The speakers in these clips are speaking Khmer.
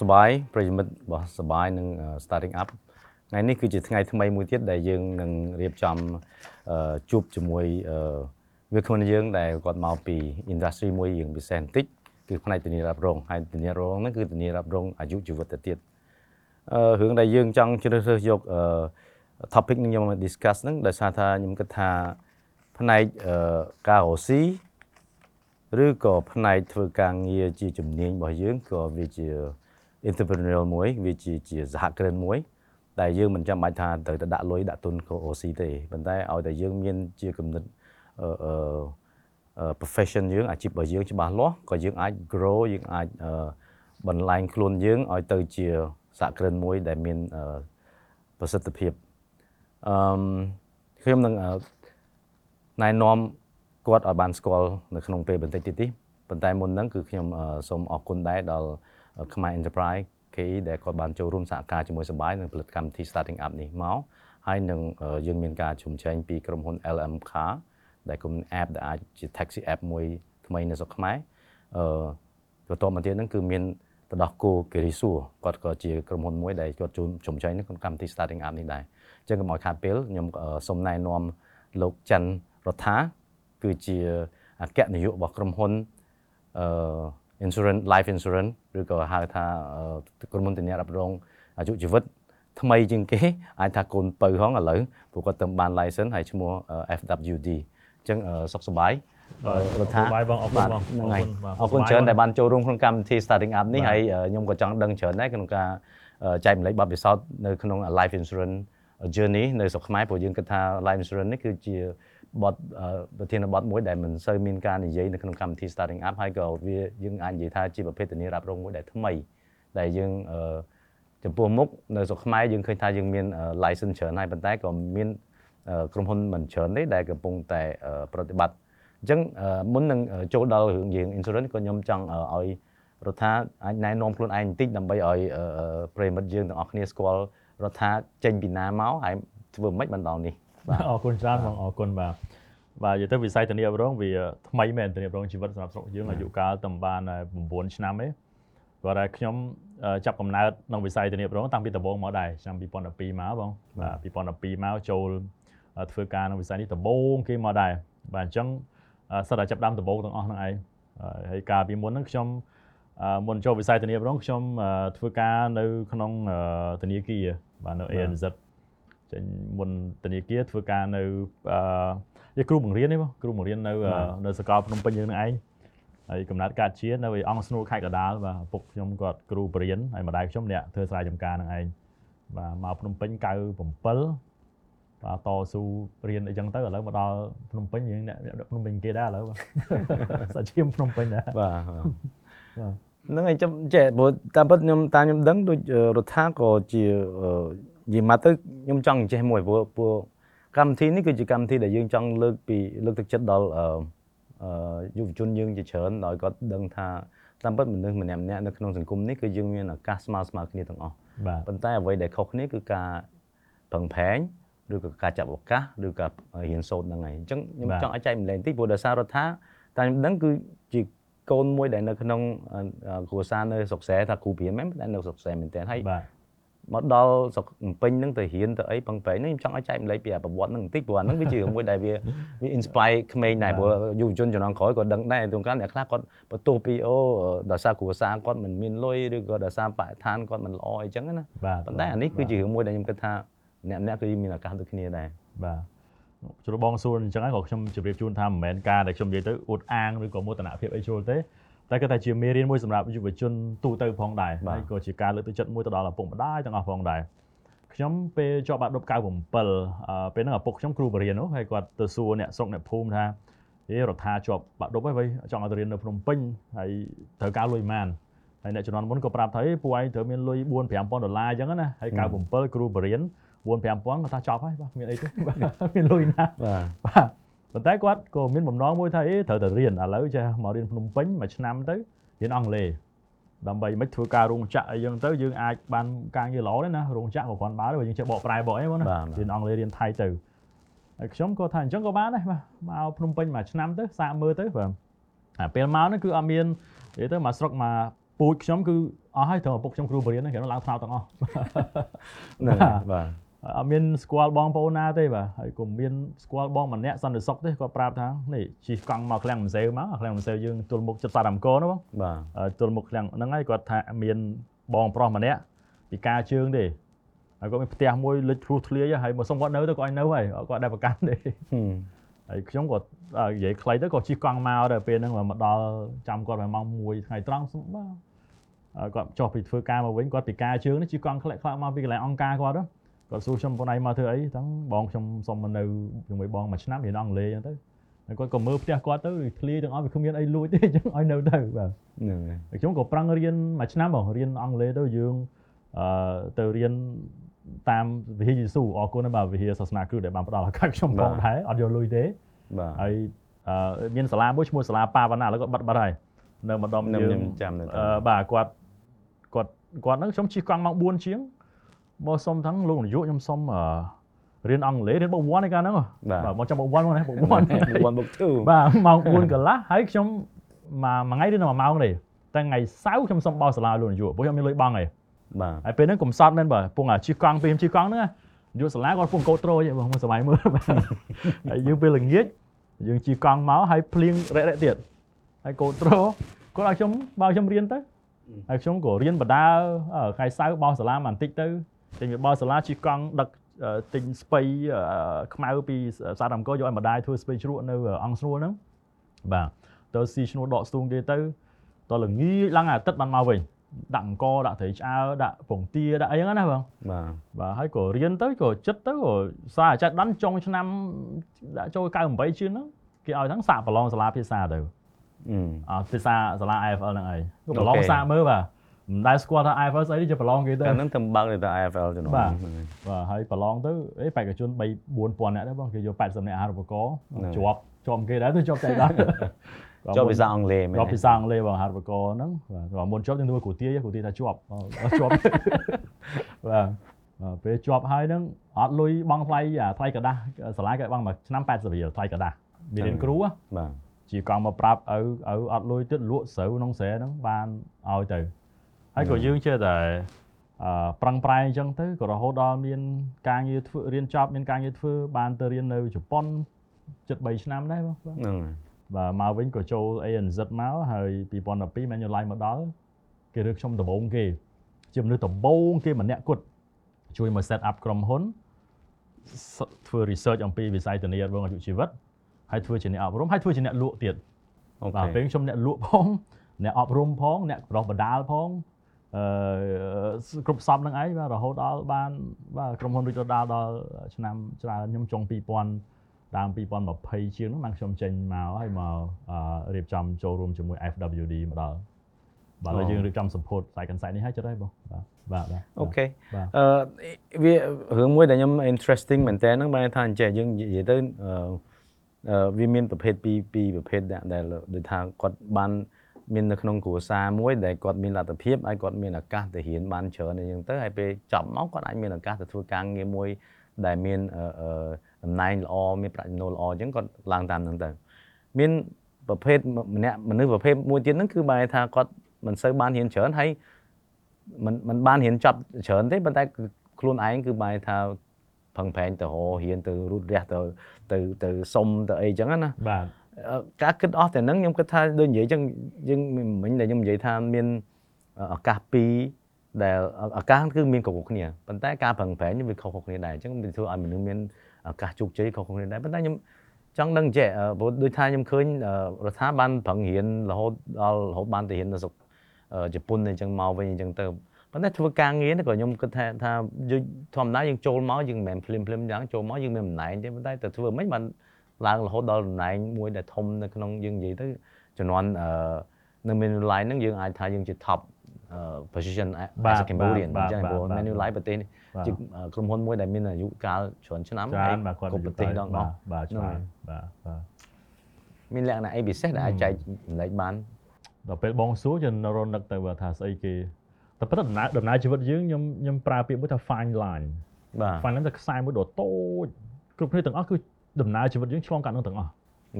សុខសប្បាយប្រិយមិត្តរបស់សប្បាយនឹង starting up ថ្ងៃនេះគឺជាថ្ងៃថ្មីមួយទៀតដែលយើងនឹងរៀបចំជួបជាមួយវាគ្មិនយើងដែលគាត់មកពី industry មួយយើងពិសេសបន្តិចគឺផ្នែកធានារ៉ាប់រងហើយធានារ៉ាប់រងហ្នឹងគឺធានារ៉ាប់រងអាយុជីវិតទៅទៀតអឺរឿងដែលយើងចង់ជ្រើសរើសយកអឺ topic នេះខ្ញុំមក discuss ហ្នឹងដោយសារថាខ្ញុំគិតថាផ្នែកការរកស៊ីឬក៏ផ្នែកធ្វើការងារជាជំនាញរបស់យើងក៏វាជា entrepreneurial មួយវាជាជាសហគ្រិនមួយដែលយើងមិនចាំបាច់ថាត្រូវទៅដាក់លុយដាក់ទុនក៏ OC ទេប៉ុន្តែឲ្យតែយើងមានជាគំនិតអឺ profession យើងអាជីពរបស់យើងច្បាស់លាស់ក៏យើងអាច grow យើងអាចបន្លែងខ្លួនយើងឲ្យទៅជាសហគ្រិនមួយដែលមានប្រសិទ្ធភាពអឺខ្ញុំនឹងណែនាំគាត់ឲ្យបានស្គាល់នៅក្នុងពេលបន្តិចទៀតនេះប៉ុន្តែមុនហ្នឹងគឺខ្ញុំសូមអរគុណដែរដល់ ខ្មែរ Enterprise KE ដែលគាត់បានចូលរួមសហការជាមួយសបាយនឹងផលិតកម្មវិធី Starting Up នេះមកហើយនឹងយើងមានការជុំជែងពីក្រុមហ៊ុន LM Car ដែលគុំ app ដែលអាចជា taxi app មួយថ្មីនៅស្រុកខ្មែរអឺបន្ទាប់មកទៀតហ្នឹងគឺមានទៅដោះគោគិរីសួរគាត់ក៏ជាក្រុមហ៊ុនមួយដែលគាត់ជួនជុំចែងនៅក្នុងកម្មវិធី Starting Up នេះដែរអញ្ចឹងកុំឲ្យខាតពេលខ្ញុំសូមណែនាំលោកច័ន្ទរដ្ឋាគឺជាអគ្គនាយករបស់ក្រុមហ៊ុនអឺ insurance life insurance ឬក៏ហៅថាក្រុមហ៊ុនធានារ៉ាប់រងអាយុជីវិតថ្មីជាងគេអាចថាកូនពៅហងឥឡូវព្រោះគាត់ទៅបាន license ហើយឈ្មោះ FWD អញ្ចឹងសុខសប្បាយរដ្ឋាបាយបងអរគុណបងហ្នឹងហើយអរគុណច្រើនដែលបានចូលរួមក្នុងកម្មវិធី starting up នេះហើយខ្ញុំក៏ចង់ដឹងច្រើនដែរក្នុងការចែកម្លែកបទពិសោធន៍នៅក្នុង life insurance journey នៅស្រុកខ្មែរព្រោះយើងគិតថា life insurance នេះគឺជា បទប្រធានបទមួយដែលមិនសូវមានការនិយាយនៅក្នុងកម្មវិធី starting up ហើយក៏វាយើងអាចនិយាយថាជាប្រភេទធានារ៉ាប់រងមួយដែលថ្មីដែលយើងចំពោះមុខនៅស្រុកខ្មែរយើងឃើញថាយើងមាន license ច្រើនហើយប៉ុន្តែក៏មានក្រុមហ៊ុនមិនច្រើនទេដែលកំពុងតែប្រតិបត្តិអញ្ចឹងមុននឹងចូលដល់រឿងយើង insurance ក៏ខ្ញុំចង់ឲ្យរដ្ឋាអាចណែនាំខ្លួនឯងបន្តិចដើម្បីឲ្យប្រិមិត្តយើងទាំងអស់គ្នាស្គាល់រដ្ឋាចេញពីណាមកហើយធ្វើមិនបានដល់នេះ បាទអរគុណច្រើនបងអរគុណបាទបាទនិយាយទៅវិស័យធានារ៉ាប់រងវាថ្មីមែនធានារ៉ាប់រងជីវិតសម្រាប់ស្រុកយើងអាយុកាលតែបាន9ឆ្នាំទេគាត់ថាខ្ញុំចាប់កំណើតក្នុងវិស័យធានារ៉ាប់រងតាំងពីដំបូងមកដែរឆ្នាំ2012មកបងបាទ2012មកចូលធ្វើការក្នុងវិស័យនេះដំបូងគេមកដែរបាទអញ្ចឹងសិតតែចាប់ដើមដំបូងទាំងអស់ហ្នឹងឯងហើយកាលពីមុនហ្នឹងខ្ញុំមុនចូលវិស័យធានារ៉ាប់រងខ្ញុំធ្វើការនៅក្នុងធនាគារបាទនៅ ANZ ចេញមុនធនាគារធ្វើការនៅអឺជាគ្រូបង្រៀនទេបងគ្រូបង្រៀននៅនៅសាកលភ្នំពេញយើងនឹងឯងហើយកំណត់កាត់ជានៅឯអង្គស្នួលខេត្តកដាលបាទឪពុកខ្ញុំគាត់គ្រូបរៀនហើយម្ដាយខ្ញុំអ្នកធ្វើស្រែចម្ការនឹងឯងបាទមកភ្នំពេញ97បាទតស៊ូរៀនអីចឹងទៅឥឡូវមកដល់ភ្នំពេញយើងអ្នកភ្នំពេញគេដែរឥឡូវសាច់ឈាមភ្នំពេញដែរបាទហ្នឹងហើយចាំចេះព្រោះតាមពិតខ្ញុំតាមខ្ញុំដឹងដូចរដ្ឋាក៏ជា និយាយមកទៅខ្ញុំចង់ចេះមួយព្រោះព្រោះកម្មវិធីនេះគឺជាកម្មវិធីដែលយើងចង់លើកពីលើកទឹកចិត្តដល់អឺយុវជនយើងជាច្រើនដោយគាត់ដឹងថាតាមពិតមនុស្សម្នាក់ម្នាក់នៅក្នុងសង្គមនេះគឺយើងមានឱកាសស្មើស្មើគ្នាទាំងអស់ប៉ុន្តែអ្វីដែលខុសគ្នាគឺការពឹងផែងឬក៏ការចាប់ឱកាសឬក៏រៀនសូត្រហ្នឹងហើយអញ្ចឹងខ្ញុំចង់ឲ្យចែកម្លែងតិចព្រោះដោយសាររដ្ឋាតែខ្ញុំដឹងគឺជាកូនមួយដែលនៅក្នុងគ្រួសារនៅស្រុកស្រែថាគ្រូព្រាមមែនតែនៅស្រុកស្រែមែនទែនហើយ មកដល់ស្រុកភ្នំពេញហ្នឹងទៅរៀនទៅអីបឹងប្រែងហ្នឹងខ្ញុំចង់ឲ្យចែកម្លែកពីប្រវត្តិហ្នឹងបន្តិចព្រោះអាហ្នឹងវាជាមួយដែលវាវា inspire ក្មេងដែរព្រោះយុវជនជំនាន់ក្រោយក៏ដឹងដែរទោះកាលអ្នកខ្លះគាត់បន្ទោសពីអូដោយសារគ្រួសារគាត់មិនមានលុយឬក៏ដោយសារបរិស្ថានគាត់មិនល្អអីចឹងណាប៉ុន្តែអានេះគឺជារឿងមួយដែលខ្ញុំគិតថាអ្នកម្នាក់គឺមានឱកាសដូចគ្នាដែរបាទជ្រុលបងសួរអញ្ចឹងហើយក៏ខ្ញុំជម្រាបជូនថាមិនមែនការដែលខ្ញុំនិយាយទៅអួតអាងឬក៏មោទនភាពអីជ្រុលទេ តែគាត់ថាជាមេរៀនមួយសម្រាប់យុវជនទូទៅផងដែរហើយក៏ជាការលើកទឹកចិត្តមួយទៅដល់ឪពុកម្ដាយទាំងអស់ផងដែរខ្ញុំពេលជាប់បាក់ឌុប97ពេលហ្នឹងឪពុកខ្ញុំគ្រូបរិញ្ញានោះហើយគាត់ទៅសួរអ្នកស្រុកអ្នកភូមិថាហេរដ្ឋាជាប់បាក់ឌុបហើយចង់ឲ្យទៅរៀននៅភ្នំពេញហើយត្រូវការលុយប៉ុន្មានហើយអ្នកជំនាន់មុនក៏ប្រាប់ថាពួកឯងត្រូវមានលុយ4 5000ដុល្លារអញ្ចឹងណាហើយ97គ្រូបរិញ្ញា4 5000គាត់ថាចប់ហើយបាទមានអីទេមានលុយណាបាទ ប៉ុន្តែគាត់ក៏មានបំណងមួយថាអេត្រូវតែរៀនឥឡូវចេះមករៀនភ្នំពេញមួយឆ្នាំទៅរៀនអង់គ្លេសដើម្បីមិនធ្វើការរោងចក្រអីចឹងទៅយើងអាចបានការងារល្អទេណារោងចក្រក៏គ្រាន់បើទេយើងចេះបកប្រែបកអីមកណារៀនអង់គ្លេសរៀនថៃទៅហើយខ្ញុំក៏ថាអញ្ចឹងក៏បានដែរបាទមកភ្នំពេញមួយឆ្នាំទៅសាកមើលទៅបាទពេលមកហ្នឹងគឺអត់មាននិយាយទៅមកស្រុកមកពូជខ្ញុំគឺអស់ហើយត្រឹមឪពុកខ្ញុំគ្រូបរិញ្ញាបត្រហ្នឹងគេឡើងថ្នោតទាំងអស់ហ្នឹងហើយបាទ អត់មានស្គាល់បងប្អូនណាទេបាទហើយក៏មានស្គាល់បងម្នាក់សន្តិសុខទេគាត់ប្រាប់ថានេះជិះកង់មកឃ្លាំងម្សៅមកឃ្លាំងម្សៅយើងទល់មុខចិត្តសាតាមកោណាបងបាទអឺទល់មុខឃ្លាំងហ្នឹងហើយគាត់ថាមានបងប្រុសម្នាក់ពិការជើងទេហើយគាត់មានផ្ទះមួយលិចធ្លុះធ្លាយហើយមកសុំគាត់នៅទៅគាត់ឲ្យនៅហើយគាត់ដែរប្រកាន់ទេហឹមហើយខ្ញុំក៏អឺនិយាយខ្លីទៅក៏ជិះកង់មកដល់ពេលហ្នឹងមកដល់ចាំគាត់ប្រហែលម៉ោង1ថ្ងៃត្រង់សុំបាទហើយគាត់ចុះពីធ្វើការមកវិញគាត់ពិការជើងនេះជិះកង់ខ្លះខ្លះមកពីកន្លែងអង្គការគាត់ទៅ គាត់សួរខ្ញុំបងឯងមកធ្វើអីទាំងបងខ្ញុំសុំមកនៅជាមួយបងមួយឆ្នាំរៀនអង់គ្លេសអញ្ចឹងទៅហើយគាត់ក៏មើលផ្ទះគាត់ទៅធ្លាយទាំងអស់វាគ្មានអីលួចទេអញ្ចឹងឲ្យនៅទៅបាទហ្នឹងហើយហើយខ្ញុំក៏ប្រឹងរៀនមួយឆ្នាំបងរៀនអង់គ្លេសទៅយើងអឺទៅរៀនតាមវិហារយេស៊ូអរគុណណាស់បាទវិហារសាសនាគ្រិស្តដែលបានផ្ដល់ឱកាសខ្ញុំផងដែរអត់យកលុយទេបាទហើយអឺមានសាលាមួយឈ្មោះសាលាប៉ាវណ្ណាឥឡូវគាត់បាត់បាត់ហើយនៅម្ដុំខ្ញុំយើខ្ញុំងចាំនៅអឺបាទគាត់គាត់គាត់ហ្នឹងខ្ញុំជិះកង់ម៉ោង4ជាង មកសុំទាំងលោកនាយកខ្ញុំសុំអឺរៀនអង់គ្លេសរៀនបុក1ឯកាលហ្នឹងហ៎បាទបាទមកចាំបុក1មកណាបុក1 one book 2បាទម៉ោង4កន្លះហើយខ្ញុំមួយមួយថ្ងៃរៀនតែ1ម៉ោងទេតែថ្ងៃសៅរ៍ខ្ញុំសុំបោសសាលាលោកនាយកព្រោះខ្ញុំមានលុយបង់ឯងបាទហើយពេលហ្នឹងកំសត់មែនបាទពងអាជិះកង់ពេលខ្ញុំជិះកង់ហ្នឹងណាយកសាលាគាត់ពងកោត្រូយឯងបងមកសម័យមើលបាទហើយយើងពេលល្ងាចយើងជិះកង់មកហើយភ្លៀងរ៉េរ៉េទៀតហើយកោត្រូគាត់ឲ្យខ្ញុំបើខ្ញុំរៀនទៅហើយខ្ញុំក៏រៀនបដាអឺថ្ងៃសៅរ៍បោសសាលាបន្តិចទៅ ចេញពីបោសសាលាជិះកង់ដឹកអឺទិញស្ពៃអឺខ្មៅពីសាទអង្គរយកឲ្យម្ដាយធ្វើស្ពៃជ្រក់នៅអង្គស្រួលហ្នឹងបាទទៅស៊ីឈ្នួលដកស្ទូងគេទៅតល្ងាចឡើងអាទិត្យបានមកវិញដាក់អង្គរដាក់ត្រីឆ្អើរដាក់ពងទាដាក់អីហ្នឹងណាបងបាទបាទហើយក៏រៀនទៅក៏ចិត្តទៅក៏សារអាចារ្យដាន់ចុងឆ្នាំដាក់ចូល98ជាងហ្នឹងគេឲ្យហ្នឹងសាកប្រឡងសាលាភាសាទៅអឺអត់ភាសាសាលា IFL ហ្នឹងឯងក៏ប្រឡងអូខេសាកមើលបាទ មិនដែលស្គាល់ថា IFL ស្អីទេជាប្រឡងគេទៅ កាលហ្នឹងទៅបើកទៅ IFL ជំនាន់ បាទ ហ្នឹងហើយ បាទហើយប្រឡងទៅអេបេក្ខជន3 4000នាក់ដែរបងគេយក80នាក់អាហារូបករណ៍ ហ្នឹង ជាប់ជាប់គេដែរទៅជាប់ចៃដន្យ ចុះភាសាអង់គ្លេសមែន ជាប់ភាសាអង់គ្លេសបងអាហារូបករណ៍ហ្នឹងបាទមុនជាប់យើងទៅគ្រូទាយគ្រូទាយថាជាប់អឺជាប់ បាទបាទពេលជាប់ហើយហ្នឹងអត់លុយបង់ថ្លៃអាថ្លៃกระដាស់សាលាគេបង់មួយឆ្នាំ80រៀលថ្លៃกระដាស់មានរៀនគ្រូហ៎ បាទ ជាកង់មកប្រាប់ឪឪអត់លុយទៀតលក់ស្រូវក្នុងស្រែហ្នឹងបានឲ្យទៅ ហើយក៏យើងចេះតែអឺប្រឹងប្រែងអញ្ចឹងទៅក៏រហូតដល់មានការងារធ្វើរៀនចប់មានការងារធ្វើបានទៅរៀននៅជប៉ុនជិត3ឆ្នាំដែរបងបាទហ្នឹងហើយបាទមកវិញក៏ចូល ANZ មកហើយ2012 Manulife មកដល់គេរើខ្ញុំដំបូងគេជាមនុស្សដំបូងគេម្នាក់គត់ជួយមក set up ក្រុមហ៊ុនសធ្វើ research អំពីវិស័យធានារ៉ាប់រងអាយុជីវិតហើយធ្វើជាអ្នកអប់រំហើយធ្វើជាអ្នកលក់ទៀតអូបាទខេពេលខ្ញុំអ្នកលក់ផងអ្នកអប់រំផងអ្នកបដោះបដាលផងអឺ គ្រប់សពនឹងឯងបាទរហូតដល់បានបាទក្រុមហ៊ុនរីកដុដាលដល់ឆ្នាំច្រើនខ្ញុំចុង2000ដើម2020ជាងហ្នឹងបានខ្ញុំចេញមកហើយមកអឺរៀបចំចូលរួមជាមួយ FWD មកដល់បាទហើយយើងរៀបចំសម្ពោធ site concept នេះហើយចិត្តហើយបងបាទបាទបាទអូខេបាទអឺវារឿងមួយដែលខ្ញុំ interesting មែនតើហ្នឹងបែរថាអញ្ចឹងយើងនិយាយទៅអឺអឺវាមានប្រភេទពីរពីរប្រភេទដែលដែលដូចថាគាត់បាន មាននៅក្នុងគ្រួសារមួយដែលគាត់មានលទ្ធភាពហើយគាត់មានឱកាសទៅរៀនបានច្រើនអីចឹងទៅហើយពេលចប់មកគាត់អាចមានឱកាសទៅធ្វើការងារមួយដែលមានតំណែងល្អមានប្រាក់ចំណូលល្អអញ្ចឹងគាត់ឡើងតាមហ្នឹងទៅមានប្រភេទម្នាក់មនុស្សប្រភេទមួយទៀតហ្នឹងគឺបែរថាគាត់មិនសូវបានរៀនច្រើនហើយមិនមិនបានរៀនចប់ច្រើនទេប៉ុន្តែខ្លួនឯងគឺបែរថាផឹងប្រែងទៅហោរៀនទៅរូតរះទៅទៅទៅសុំទៅអីចឹងណាបាទ ការគិតអស់តែហ្នឹងខ្ញុំគិតថាដូចនិយាយចឹងយើងមិញដែលខ្ញុំនិយាយថាមានឱកាសពីរដែលឱកាសគឺមានគ្រប់ៗគ្នាប៉ុន្តែការប្រឹងប្រែងវាខុសៗគ្នាដែរអញ្ចឹងវាធ្វើឲ្យមនុស្សមានឱកាសជោគជ័យខុសៗគ្នាដែរប៉ុន្តែខ្ញុំចង់ដឹងចេះអឺព្រោះដូចថាខ្ញុំឃើញអឺរដ្ឋាភិបាលបានប្រឹងរៀនរហូតដល់រហូតបានទៅរៀននៅស្រុកអឺជប៉ុនអញ្ចឹងមកវិញអញ្ចឹងទៅប៉ុន្តែធ្វើការងារនេះក៏ខ្ញុំគិតថាថាយើងធម្មតាយើងចូលមកយើងមិនមែនភ្លាមភ្លាមយ៉ាងចូលមកយើងមានតំណែងទេប៉ុន្តែទៅធ្វើមិនបាន ឡើងរហូតដល់តំណែងមួយដែលធំនៅក្នុងយើងនិយាយទៅជំនាន់អឺនៅ menu line ហ្នឹងយើងអាចថាយើងជា top អឺ position as a Cambodian អញ្ចឹងព្រោះ menu line ប្រទេសនេះបាទជាក្រុមហ៊ុនមួយដែលមានអាយុកាលច្រើនឆ្នាំច្រើនបាទគាត់គ្រប់ប្រទេសដល់អបាទស់បាទហ្នឹងច្រើនបាទបាទមានលក្ខណៈអីពិសេសដែលអាចចែកចម្លែកបានដល់ពេលបងសួរយើងរនឹកទៅថាស្អីគេតែប៉ុន្តែដំណើរដំណើរជីវិតយើងខ្ញុំខ្ញុំប្រើពាក្យមួយថា fine line បាទ fine line តែខ្សែមួយដ៏តូចគ្រប់គ្នាទាំងអស់គឺ ដំណើរជីវិតយើងឆ្លងកាត់នឹងទាំងអស់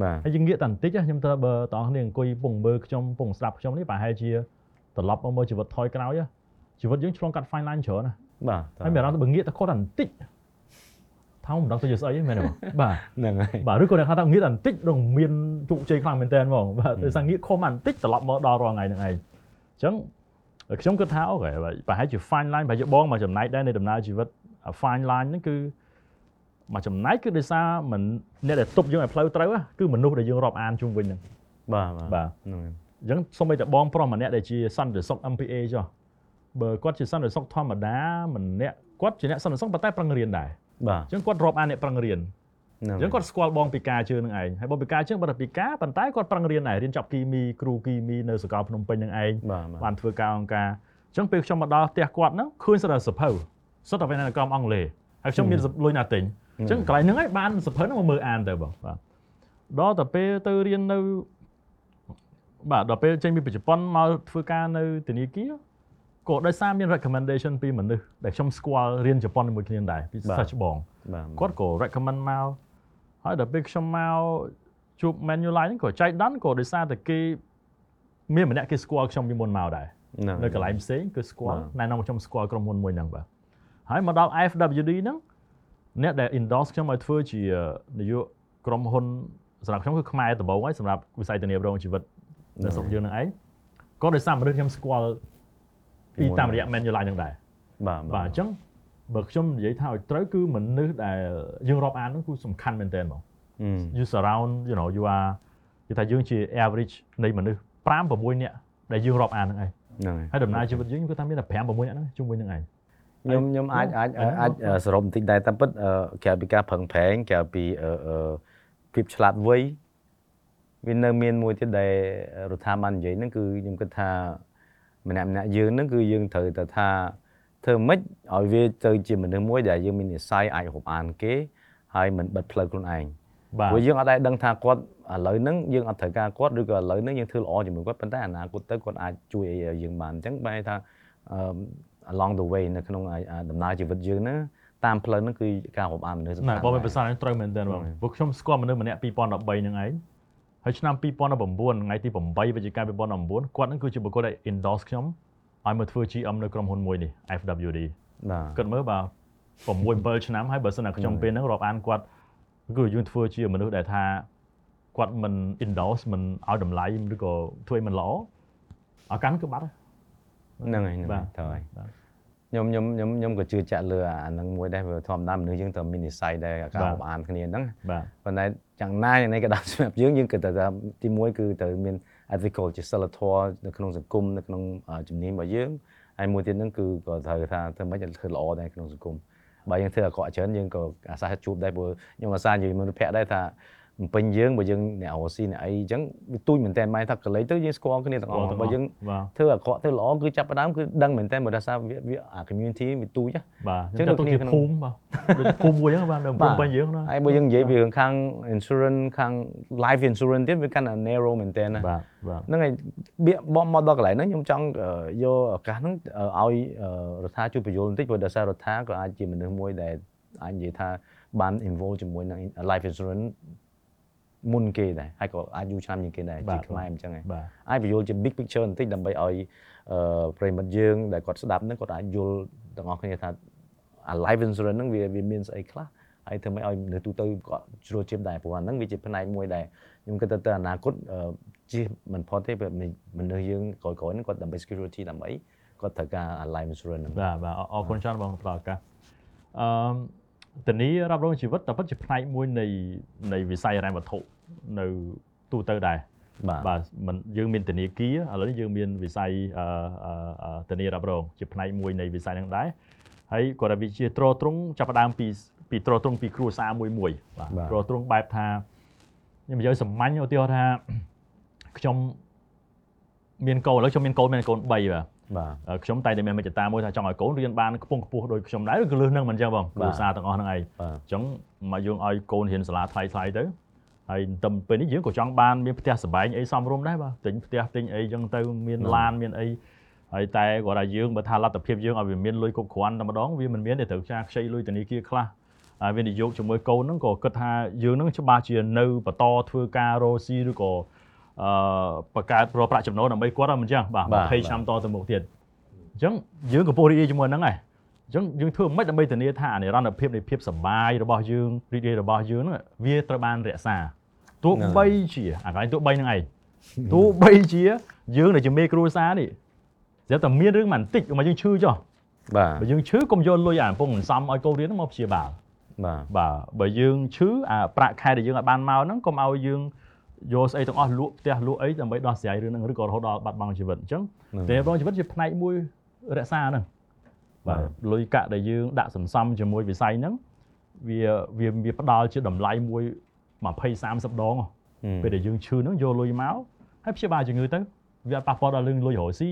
បាទហើយយើងងាកតែបន្តិចណាខ្ញុំទៅបើតោះគ្នាអង្គុយពងមើលខ្ញុំពងស្ដាប់ខ្ញុំនេះប្រហែលជាត្រឡប់មកមើលជីវិតថយក្រោយជីវិតយើងឆ្លងកាត់ fine line ច្រើនណាបាទហើយមានអារម្មណ៍ថាបើងាកទៅខុសតែបន្តិចថាមិនដឹងទៅជាស្អីទេមែនទេបងបាទហ្នឹងហើយបាទឬក៏អ្នកថាងាកតែបន្តិចរងមានជោគជ័យខ្លាំងមែនតើហ្មងបាទដោយសារងាកខុសមកបន្តិចត្រឡប់មកដល់រាល់ថ្ងៃហ្នឹងឯងអញ្ចឹងខ្ញុំគិតថាអូខេប្រហែលជា fine line ប្រហែលជាបងមកចំណែកដែរនៃដំណើរជីវិត fine line ហ្នឹងគឺ មកចំណែកគឺដោយសារមិនអ្នកដែលទប់យើងឲ្យផ្លូវត្រូវគឺមនុស្សដែលយើងរាប់អានជុំវិញហ្នឹងបាទបាទហ្នឹងហើយអញ្ចឹងសូម្បីតែបងប្រុសម្នាក់ដែលជាសន្តិសុខ MPA ចុះបើគាត់ជាសន្តិសុខធម្មតាម្នាក់គាត់ជាអ្នកសន្តិសុខប៉ុន្តែប្រឹងរៀនដែរបាទអញ្ចឹងគាត់រាប់អានអ្នកប្រឹងរៀនហ្នឹងអញ្ចឹងគាត់ស្គាល់បងពីការជឿនឹងឯងហើយបងពីការជឿបើតែពីការប៉ុន្តែគាត់ប្រឹងរៀនដែររៀនចប់គីមីគ្រូគីមីនៅសាកលភ្នំពេញនឹងឯងបាទបានធ្វើការអង្គការអញ្ចឹងពេលខ្ញុំមកដល់ផ្ទះគាត់ហ្នឹងឃើញសិតតែសភៅសិតតែវេនកម្មអង់គ្លេសហើយខ្ញុំមានលុយណាទិញ អញ្ចឹងកន្លែងហ្នឹងឯងបានសភៅហ្នឹងមកមើលអានទៅបងបាទដល់តែពេលទៅរៀននៅបាទដល់ពេលចេញពីជប៉ុនមកធ្វើការនៅធនាគារក៏ដោយសារមាន recommendation ពីមនុស្សដែលខ្ញុំស្គាល់រៀនជប៉ុនជាមួយគ្នាដែរពីសាច់បងបាទគាត់ក៏ recommend មកហើយដល់ពេលខ្ញុំមកជួប Manulife ហ្នឹងក៏ចៃដន្យក៏ដោយសារតែគេមានម្នាក់គេស្គាល់ខ្ញុំពីមុនមកដែរហ្នឹងនៅកន្លែងផ្សេងគឺស្គាល់បាទណែនាំខ្ញុំស្គាល់ក្រុមហ៊ុនមួយហ្នឹងបាទហើយមកដល់ FWD ហ្នឹង អ្នកដែល endorse ខ្ញុំឲ្យធ្វើជានាយកក្រុមហ៊ុនសម្រាប់ខ្ញុំគឺខ្មែរដំបូងហើយសម្រាប់វិស័យធានារ៉ាប់រងជីវិតនៅស្រុកយើងហ្នឹងឯងក៏ដោយសារមនុស្សខ្ញុំស្គាល់ពីតាមរយៈ Manulife ហ្នឹងដែរបាទបាទអញ្ចឹងបើខ្ញុំនិយាយថាឲ្យត្រូវគឺមនុស្សដែលយើងរាប់អានហ្នឹងគឺសំខាន់មែនទែនហ្មង you surround you know you are គេថាយើងជា average នៃមនុស្ស5 6នាក់ដែលយើងរាប់អានហ្នឹងឯងហ្នឹងហើយហើយដំណើរជីវិតយើងគឺថាមានតែ5 6នាក់ហ្នឹងជុំវិញហ្នឹងឯង ខ្ញុំខ្ញុំអាចអាចអឺអាចសរុបបន្តិចដែរតាមពិតអឺក្រៅពីការប្រឹងប្រែងក្រៅពីអឺអឺភាពឆ្លាតវៃវានៅមានមួយទៀតដែលរដ្ឋាភិបាលនិយាយហ្នឹងគឺខ្ញុំគិតថាម្នាក់ម្នាក់យើងហ្នឹងគឺយើងត្រូវតែថាធ្វើម៉េចឲ្យវាទៅជាមនុស្សមួយដែលយើងមាននិស្ស័យអាចរាប់អានគេហើយមិនបិទផ្លូវខ្លួនឯងបាទព្រោះយើងអត់ដែរដឹងថាគាត់ឥឡូវហ្នឹងយើងអត់ត្រូវការគាត់ឬក៏ឥឡូវហ្នឹងយើងធ្វើល្អជាមួយគាត់ប៉ុន្តែអនាគតទៅគាត់អាចជួយឲ្យយើងបានអញ្ចឹងបែរថាអឺ along the way នៅក្នុងអាដំណើរជីវិតយើងហ្នឹងតាមផ្លូវហ្នឹងគឺការរាប់អានមនុស្សសំណាខាន់បងមានប្រសាសន៍ហ្នឹងត្រូវមែនទែនបងហ្នឹងព្រោះខ្ញុំស្គាល់មនុស្សម្នាក់2013ហ្នឹងឯងហើយឆ្នាំ2019ថ្ងៃទី8វិច្ឆិកា2019គាត់ហ្នឹងគឺជាបុគ្គលដែល endorse ខ្ញុំឲ្យមកធ្វើ GM នៅក្រុមហ៊ុនមួយនេះ FWD បាទគិតមើលបាទ6 7ឆ្នាំហើយបើសិនណាខ្ញុំពេលហ្នឹងរាប់អានគាត់គឺយើងធ្វើជាមនុស្សដែលថាគាត់មិន endorse មិនឲ្យតម្លៃឬក៏ធ្វើឲ្យមិនល្អឱកាសហ្នឹងគឺបាត់ ហើយហ្នឹងហើយហ្នឹងបាហើទយត្រូវហើយបាទខ្ញុំខ្ញុំខ្ញុំខ្ញុំក៏ជឿជាក់លើអាហ្នឹងមួយដែរព្រោះធម្មតាមនុស្សយើងត្រូវមាននិស្ស័យដែរការរាប់អានគ្នាហ្នឹងបាទប៉ុន្តែយ៉ាងណាយ៉ាងណាក៏ដោយសម្រាប់យើងយើងគិតថាទីមួយគឺត្រូវមាន ethical ជាសិលធម៌នៅក្នុងសង្គមនៅក្នុងអឺជំនាញរបស់យើងហើយមួយទៀតហ្នឹងគឺក៏ត្រូវថាធ្វើម៉េចឲ្យធ្វើល្អដែរក្នុងសង្គមបើយើងធ្វើអាក្រក់ច្រើនយើងក៏អាសាជួបដែរព្រោះខ្ញុំអាសានិយាយមនុស្សភ័ក្រដែរថា បំពេញយើងបើយើងអ្នករស់ស៊ីអ្នកអីអញ្ចឹងវាទូចមែនតើម៉ែថាកន្លែងទៅយើងស្គាល់គ្នាទាំងអស់បើយើងបាទធ្វើអាក្រក់ធ្វើល្អគឺចាប់ផ្ដើមគឺដឹងមែនតើបើដោយសារវាវាអា community វាទូចហ៎បាទអញ្ចឹចឹងងទៅដូចគ្នាជាក្នុងភូមិបាទដូចភូមិមួយហ្នឹងបាទនៅភូមិពេញយើងណាហើយបើយើងនិយាយពីខាង insurance ខាង life insurance ទៀតវាកាន់តែ narrow មែនតើណាបាទបាទហ្នឹងហើយបៀកបមកដល់កន្លែងហ្នឹងខ្ញុំចង់អឺយកឱកាសហ្នឹងអឺឲ្យអឺរដ្ឋាជួយបញ្យល់បន្តិចព្រោះដោយសាររដ្ឋាក៏អាចជាមនុស្សមួយដែលអាចនិយាយថាបាន involve ជាមួយនឹង life insurance មុនគេដែរហើយក៏អាចយូរឆ្នាំជាងគេដែរជាខ្មែរអញ្ចឹងឯងបាទអាចបញ្យល់ជា big picture បន្តិចដើម្បីឲ្យអឺប្រិមិត្តយើងដែលគាត់ស្ដាប់ហ្នឹងគាត់អាចយល់ទាំងអស់គ្នាថាអា life insurance ហ្នឹងវាវាមានស្អីខ្លះហើយធ្វើម៉េចឲ្យនៅទូទៅគាត់ជ្រួលជ្រាបដែរព្រោះអាហ្នឹងវាជាផ្នែកមួយដែលខ្ញុំគិតថាទៅអនាគតអឺជិះមិនផុតទេព្រោះមនុស្សយើងក្រោយៗហ្នឹងគាត់ដើម្បី security ដើម្បីគាត់ត្រូវការអា life insurance ហ្នឹងបាទបាទអអរគុណច្រើនបងផ្ដល់ឱកាសអឺ តនីរ៉ាប់រងជីវិតតែពិតជាផ្នែកមួយនៃនៃវិស័យហិរញ្ញវត្ថុនៅទូទៅដែរបាទបាទមិនយើងមានធនាគារឥឡូវនេះយើងមានវិស័យអឺអឺអឺធនារ៉ាប់រងជាផ្នែកមួយនៃវិស័យហ្នឹងដែរហើយគាត់ថាវាជាទ្រទ្រង់ចាប់ផ្ដើមពីពីទ្រទ្រង់ពីគ្រួសារមួយមួយបាទទ្រទ្រង់បែបថាខ្ញុំនិយាយសាមញ្ញឧទាហរណ៍ថាខ្ញុំមានកូនឥឡូវខ្ញុំមានកូនមានកូន3បាទ បាទអឺខ្ញុំតែងតែមានមេត្តាមួយថាចង់ឲ្យកូនរៀនបានខ្ពង់ខ្ពស់ដូចខ្ញុំដែរឬក៏លឺនឹងមិនអញ្ចឹងបងគ្រួសារទាំងអស់ហ្នឹងឯងបាទអញ្ចឹងមកយើងឲ្យកូនរៀនសាលាថ្លៃថ្លៃទៅហើយទៅពេលនេះយើងក៏ចង់បានមានផ្ទះសម្បែងអីសមរម្យដែរបាទទិញផ្ទះទិញអីអញ្ចឹងទៅមានឡានមានអីហើយតែគាត់ថាយើងបើថាលទ្ធភាពយើងឲ្យវាមានលុយគ្រប់គ្រាន់តែម្ដងវាមិនមានទេត្រូវចាខ្ចីលុយធនាគារខ្លះហើយវិនិយោគជាមួយកូនហ្នឹងក៏គិតថាយើងហ្នឹងច្បាស់ជានៅបន្តធ្វើការរកស៊ីឬក៏ អអឺបង្កើតប្រប្រាក់ចំណូលដើម្បីគាត់ហ្នឹងមិនអញ្ចឹងបាទបាទ20ឆ្នាំតទៅមុខទៀតអញ្ចឹងយើងកំពុងរីករាយជាមួយហ្នឹងហើយអញ្ចឹងយើងធ្វើមិនដើម្បីធានាថានិរន្តរភាពនៃភាពសប្បាយរបស់យើងរីករាយរបស់យើងហ្នឹងវាត្រូវបានរក្សាទោះហ្នឹងបីជាអាកន្លែងទោះបីហ្នឹងឯងទោះបីជាយើងដែលជាមេគ្រួសារនេះស្រាប់តែមានរឿងមិនបន្តិចមកយើងឈឺចុះបាទបើយើងឈឺកុំយកលុយអាកំពុងសន្សំឲ្យកូនរៀនហ្នឹងមកព្យាបាលបាទបាទបើយើងឈឺអាប្រាក់ខែដែលយើងអាចបានមកហ្នឹងកុំឲ្យយើង យកស្អីទាំងអស់លក់ផ្ទះលក់អីដើម្បីដោះស្រាយរឿងហ្នឹងឬក៏រហូតដល់បាត់បង់ជីវិតអញ្ចឹងហ្នឹងតែរងជីវិតជាផ្នែកមួយរក្សាហ្នឹងបាទបាទលុយកាក់ដែលយើងដាក់សន្សំជាមួយវិស័យហ្នឹងវាវាវាផ្ដល់ជាតម្លៃមួយ20 30ដងហ៎ហឹមពេលដែលយើងឈឺហ្នឹងយកលុយមកហើយព្យាបាលជំងឺទៅវាអត់ប៉ះពាល់ដល់រឿងលុយរកស៊ី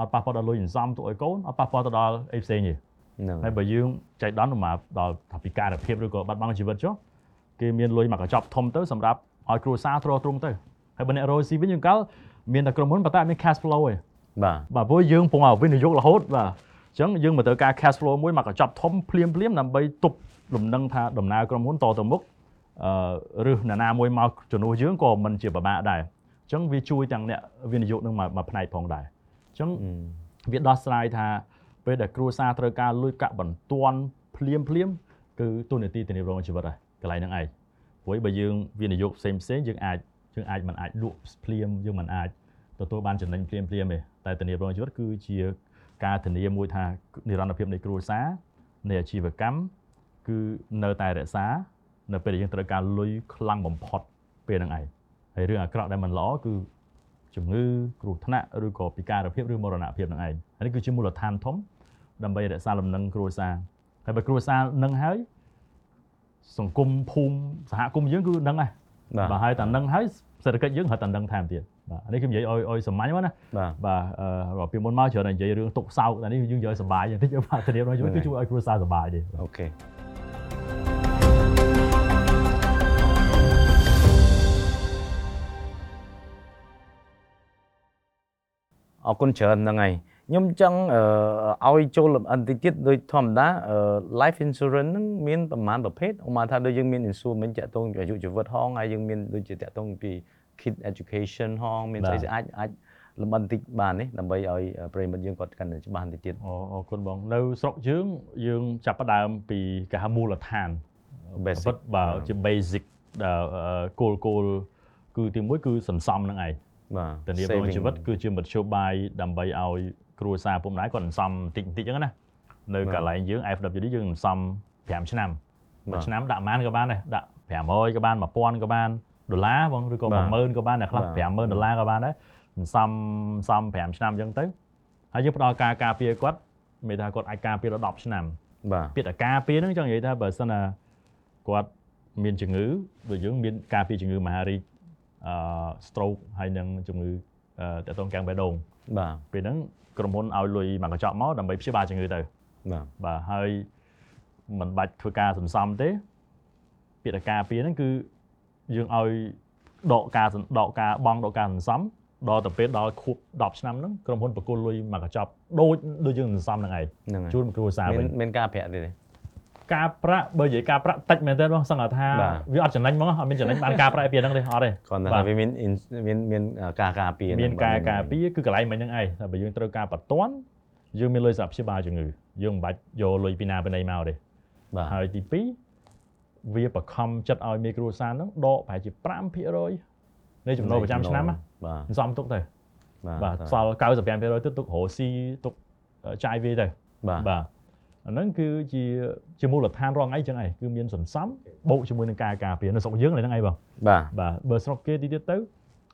អត់ប៉ះពាល់ដល់លុយសន្សំទុកឲ្យកូនអត់ប៉ះពាល់ទៅដល់អីផ្សេងទេហ្នឹងហើយបើយើងចៃដន្យមកដល់ថាពិការភាពឬក៏បាត់បង់ជីវិតចុះគេមានលុយមកកញ្ចប់ធំទៅសម្រាប់ ឲ្យគ្រួសារទ្រទ្រង់ទៅហើយបើអ្នករកស៊ីវិញយើងកាលមានតែក្រុមហ៊ុនប៉ុន្តែអត់មាន cash flow ទេបាទបាទព្រោះយើងពងឲ្យវិនិយោគរហូតបាទអញ្ចឹងយើងមកត្រូវការ cash flow មួយមកកញ្ចប់ធំភ្លាមភ្លាមដើម្បីទប់លំនឹងថាដំណើរក្រុមហ៊ុនតទៅមុខអឺឬអ្នកណាមួយមកជំនួសយើងក៏មិនជាពិបាកដែរអញ្ចឹងវាជួយទាំងអ្នកវិនិយោគនឹងមកមកផ្នែកផងដែរអញ្ចឹងហឹមវាដោះស្រាយថាពេលដែលគ្រួសារត្រូវការលុយកាក់បន្ទាន់ភ្លាមភ្លាមគឺទូនាទីធានារងជីវិតហើយកន្លែងហ្នឹងឯង ព្រោះបើយើងវិនិយោគផ្សេងផ្សេងយើងអាចយើងអាចមិនអាចលក់ភ្លាមយើងមិនអាចទទួលបានចំណេញភ្លាមភ្លាមទេតែធានារងជីវិតគឺជាការធានាមួយថានិរន្តរភាពនៃគ្រួសារនៃអាជីវកម្មគឺនៅតែរក្សានៅពេលដែលយើងត្រូវការលុយខ្លាំងបំផុតពេលហ្នឹងឯងហើយរឿងអាក្រក់ដែលមិនល្អគឺជំងឺគ្រោះថ្នាក់ឬក៏ពិការភាពឬមរណភាពនឹងឯងហើយនេះគឺជាមូលដ្ឋានធំដើម្បីរក្សាលំនឹងគ្រួសារហើយបើគ្រួសារនឹងហើយ សង្គមភូមិសហគមន៍យើងគឺនឹងហើយបាទបាទហើយតែនឹងហើយសេដ្ឋកិច្ចយើងហត់តែនឹងថែមទៀតបាទអានេះគឺនិយាយឲ្យឲ្យសាមញ្ញមកណាបាទបាទអឺពីមុនមកច្រើនតែនិយាយរឿងទុកសោកតែនេះយើងនិយាយសុបាយបន្តិចបាទធានារបស់យើងគឺជួយឲ្យគ្រួសារសុបាយទេអូខេអរគុណច្រើនហ្នឹងហើយ ខ្ញុំចង់អឺឲ្យចូលលម្អិនតិចទៀតដូចធម្មតាអឺ life insurance ហ្នឹងមានប្រមាណប្រភេទឧមាថាដូចយើងមាន insurance តាក់ទងពីអាយុជីវិតហងហើយយើងមានដូចជាតាក់ទងពី kid education ហងមានស្អីស្អីអាចអាចលម្អិនតិចបានទេដើម្បីឲ្យប្រិយមិត្តយើងគាត់កាន់តែច្បាស់បន្តិចទៀតអូអរគុណបងនៅស្រុកយើងយើងចាប់ផ្ដើមពីគេហៅមូលដ្ឋាន basic ពិតបើជា basic ដែលអឺគោលគោលគឺទីមួយគឺសន្សំនឹងឯងបាទធានារងជីវិតគឺជាមធ្យោបាយដើម្បីឲ្យ គ្រួសារពុកម្ដាយគាត់សន្សំតិចតិចអញ្ចឹងណានៅកន្លែងយើង FWD យើងសន្សំ5ឆ្នាំបាទមួយឆ្នាំដាក់ប៉ុន្មានក៏បានដែរដាក់500ក៏បាន1000ក៏បានដុល្លារបងឬក៏បាទ10000ក៏បានដែរខ្លះបាទ50000ដុល្លារក៏បានដែរសន្សំសំ5ឆ្នាំអញ្ចឹងទៅហើយយើងផ្ដល់ការការពារគាត់មានថាគាត់អាចការពារដល់10ឆ្នាំបាទពាក្យតែការពារហ្នឹងចង់និយាយថាបើសិនណាគាត់មានជំងឺដូចយើងមានការពារជំងឺមហារីកអឺ stroke ហើយនឹងជំងឺអឺតកតងកាំងបេះដូងបាទពេលហ្នឹង ក្រុមហ៊ុនឲ្យលុយមកកញ្ចក់មកដើម្បីព្យាបាលជំងឺទៅបាទបាទហើយមិនបាច់ធ្វើការសន្សំទេពាក្យតែការពារហ្នឹងគឺយើងឲ្យដកការសន្ដកការបង់ដកការសន្សំដល់ទៅពេលដល់ខួប10ឆ្នាំហ្នឹងក្រុមហ៊ុនបកគលលុយមកកញ្ចប់ដូចដូចយើងសន្សំហ្នឹងឯងហ្នឹងហើយជូនគ្រួសារមាវិញនមានការប្រាក់ទៀតទេ ការប្រាក់បើនិយាយការប្រាក់តិចមែនទេបងសង្ឃថាបាទវាអត់ចំណេញហ្មងអត់មានចំណេញបានការប្រាក់ពីហ្នឹងទេអត់ទេគ្រាន់តែបាទថាវាមាន in- មានមានការការពារមានហ្នឹងការបាទការពារគឺកន្លែងមិញហ្នឹងឯងតែបើយើងត្រូវការបន្ទាន់យើងមានលុយសម្រាប់ព្យាបាលជំងឺយើងមិនបាច់យកលុយពីណាពីណីមកទេបាទហើយទី2វាបខំចិត្តឲ្យមេគ្រួសារហ្នឹងដកប្រហែលជា5%នៃចំណូលប្រចាំឆ្នាំណាបាទសន្សំទុកទៅបាទបាទសល់95%ទៅទុករកស៊ីទុកចាយវាទៅបាទបាទ អាហ្នឹងគឺជាជាមូលដ្ឋានរងអីចឹងឯងគឺមានសន្សំបូកជាមួយនឹងការការពារនៅស្រុកយើងហ្នឹងឯងបងបាទបាទបើស្រុកគេទីទៀតទៅ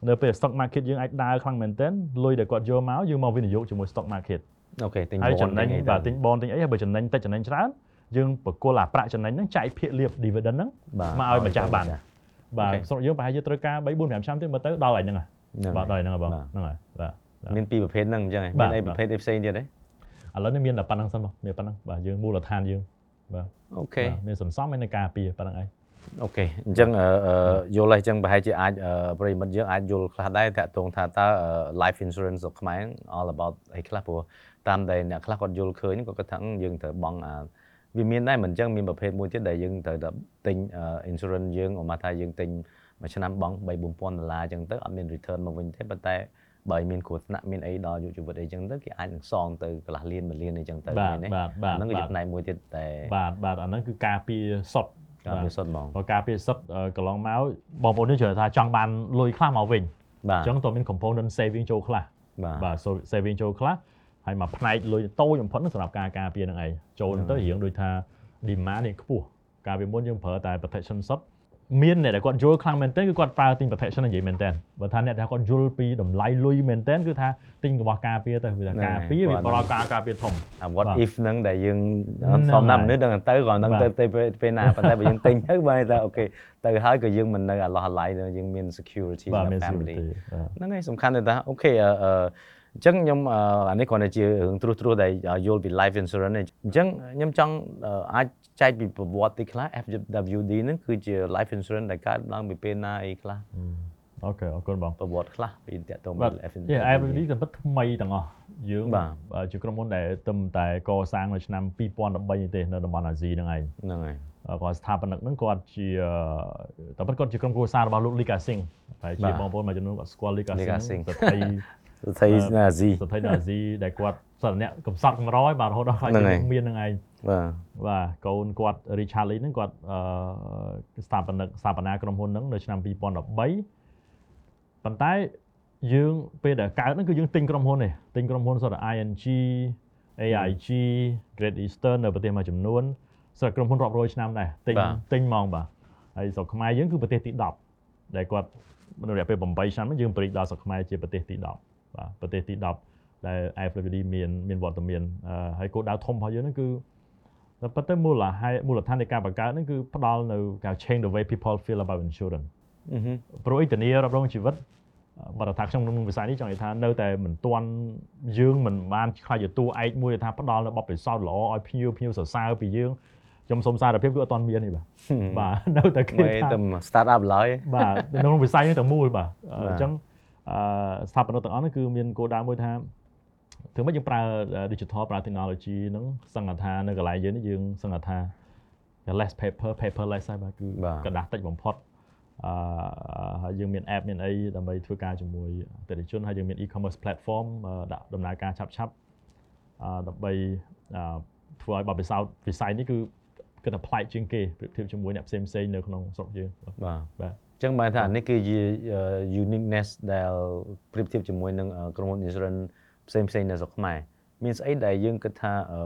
នៅពេល stock market យើងអាចដើរខ្លាំងមែនទែនលុយដែលគាត់យកមកយើងមកវិនិយោគជាមួយ stock market អូខេទិញហើយបនចំណេញទិញអីបាទទៅទិញបនទិញអីហើយបើចំណេញតិចចំណេញច្រើនយើងបកគលអាប្រាក់ចំណេញហ្នឹងចែកភាគលាភ dividend ហ្នឹងបាទមកឲ្យម្ចាស់បានបាទអូខេស្រុកយើងប្រហែលជាត្រូវការ3 4 5ឆ្នាំទៀតមើលទៅដល់ហើយហ្នឹងហើយហ្នឹងបាទដល់ហើយហ្នឹងហើយបងបាទហ្នឹងហើយបាទមានពីរប្រភេទហ្នឹងអញ្ចឹងឯងបាមានទៀតអីបាទប្រភេទអីផ្សេងទៀតទេ ឥឡូវនេះមានតែប៉ុណ្ណឹងសិនបងមានប៉ុណ្ណឹងបាទយើងមូលដ្ឋានយើង OK បាទមានសន្សំហើយនឹងការពារប៉ុណ្ណឹងឯង OK អញ្ចឹងអឺអឺយល់ហើយអញ្ចឹងប្រហែលជាអាចអឺប្រិយមិត្តយើងអាចយល់ខ្លះដែរតាក់ទងថាតើអឺ life insurance របស់ខ្មែរ all about អីខ្លះព្រោះតាមដែលអ្នកខ្លះគាត់យល់ឃើញគាត់គាត់ថាអឺយើងត្រូវបង់អាវាមានដែរមិនអញ្ចឹងមានប្រភេទមួយទៀតដែលយើងត្រូវតែទិញអឺ insurance យើងឧមាថាយើងទិញមួយឆ្នាំបង់3 4000ដុល្លារអញ្ចឹងទៅអត់មាន return មកវិញទេប៉ុន្តែ បើមានគ្រោះថ្នាក់មានអីដល់យុវជនអីចឹងទៅគេអាចនឹងសងទៅកន្លះលានមួយលានអីចឹងទៅបាទណាបាទបាទហ្នឹងគឺជាបាទផ្នែកមួយទៀតតែបាទបាទអាហ្នឹងគឺការពារសុទ្ធការពិសុទ្ធហ្មងបើការពារសុទ្ធអឺកន្លងមកបងប្អូននេះជឿថាចង់បានលុយខ្លះមកវិញបាទអញ្ចឹងតើមាន component saving ចូលខ្លះបាទបាទ so- saving ចូលខ្លះហើយមកផ្នែកលុយតូចបំផុតហ្នឹងសម្រាប់ការការពារហ្នឹងឯងចូលទៅរៀងដូចថា demand នេះខ្ពស់កាលពីមុនយើងប្រើតែ protection សុទ្ធ មានអ្នកដែលគាត់យល់ខ្លាំងមែនទែនគឺគាត់ប្រើទិញ protection និយាយមែនទែនបើថាអ្នកដែលគាត់យល់ពីតម្លៃលុយមែនទែនគឺថាទិញរបស់ការពារទៅវាថាការពារវាប្រកការការពារធំអា what បាទ if ហ្នឹងដែលយើងហ្នឹងធម្មតាហើយមនុស្សដឹងទៅក៏ដឹងបាទទៅទៅពេលពេលណាប៉ុន្តែបើយើងទិញទៅបែរថាអូខេទៅហើយក៏យើងមិននៅអាឡោះអាឡៃទៅយើងមាន security បាទសម្មានរាប់ family security បាទហ្នឹងហើយសំខាន់ទៅថាអូខេអឺអឺអញ្ចឹងខ្ញុំអឺអានេះគ្រាន់តែជារឿងត្រួសត្រាសដែលយល់ពី life insurance នេះអញ្ចឹងខ្ញុំចង់អឺអាច ចែកពីប្រវត្តិតិចខ្លះ FWD ហ្នឹងគឺជា life insurance ដែលកើតឡើងពីពេលណាអីខ្លះអូខេអរគុណបងប្រវត្តិខ្លះពីតកតងបាទពី FWD យេ IFD ក៏ពិតថ្មីទាំងអស់យើងបាទបើជាក្រុមហ៊ុនដែលទឹមតែកសាងនៅឆ្នាំ2013នេះទេនៅតំបន់អាស៊ីហ្នឹងឯងហ្នឹងហើយគាត់ស្ថាបនិកហ្នឹងគាត់ជាតែពិតគាត់ជាក្រុមគ្រួសាររបស់លោក Lika Singh ហើយជាបាទបងប្អូនមួយចំនួនគាត់ស្គាល់ Lika Lika Singh Singh ស្ត្រីស្ថិតនៅអាស៊ីស្ត្រីនៅអាស៊ីដែលគាត់សន្តិអ្នកកំសត់កម្រយបាទរហូតដល់ខ្លាចហ្នឹងជាហើយលោកមានហ្នឹងឯងបាទបាទកូនគាត់ Richard Lee ហ្នឹងគាត់អឺស្ថាបនិកស្ថាបនាក្រុមហ៊ុនហ្នឹងនៅឆ្នាំ2013ប៉ុន្តែយើងពេលដែលកើតហ្នឹងគឺយើងទិញក្រុមហ៊ុននេះទិញក្រុមហ៊ុនសុទ្ធតែ ING AIG Great Eastern នៅប្រទេសមួយចំនួនសម្រាប់ក្រុមហ៊ុនរាប់រយឆ្នាំដែរទិញបាទទិញហ្មងបាទហើយស្រុកខ្មែរយើងគឺប្រទេសទី10ដែលគាត់នៅរយៈពេល8ឆ្នាំហ្នឹងយើងបរិដល់ស្រុកខ្មែរជាប្រទេសទី10 បាទប្រទេសទី10ដែល IFWD មានមានវត្តមានអឺហើយគោលដៅធំរបស់យើងហ្នឹងគឺតែប៉ុន្តែមូលហេតុមូលដ្ឋាននៃការបង្កើតហ្នឹងគឺផ្ដល់នៅការ change the way people feel about insurance អឺហឹមព្រោះអ៊ីតានីរ៉ាប់រងជីវិតបើថាខ្ញុំក្នុងវិស័យនេះចង់និយាយថានៅតែមិនទាន់យើងមិនបានខ្លាចជាតួឯកមួយដែលថាផ្ដល់នៅបទពិសោធន៍ល្អឲ្យភ្ញៀវភ្ញៀវសរសើរពីយើងខ្ញុំសូមសារភាពគឺអត់ទាន់មានទេបាទបាទនៅតែគេមិនថាតែ start up ឡើយបាទនៅក្នុងវិស័យនេះទាំងមូលបាទអបាទញ្ចឹងអឺ ស្ថាបនិកទាំងអស់នេះគឺមានគោលដៅមួយថាធ្វើម៉េចយើងប្រើ digital ប្រើ technology ហ្នឹងសង្កត់ថានៅកន្លែងយើងនេះយើងសង្កត់ថា less paper paperless ហើយបាទគឺ បាទ กระดาษតិចបំផុតអឺហើយយើងមាន app មានអីដើម្បីធ្វើការជាមួយអតិថិជនហើយយើងមាន e-commerce platform អឺដាក់ដំណើរការឆាប់ឆាប់អឺដើម្បីអឺធ្វើឲ្យបទពិសោធន៍វិស័យនេះគឺគិតថាប្លែកជាងគេប្រៀបធៀបជាមួយអ្នកផ្សេងៗនៅក្នុងស្រុកយើងបាទ បាទ បាទ អញ្ ចឹងបានថាអានេះគឺជាអឺ uniqueness ដែលប្រៀបធៀបជាមួយនឹងអឺក្រុមហ៊ុន insurance ផ្សេងផ្សេងៗនៅស្រុកខ្មែរមានស្អីដែលយើងគិតថាអឺ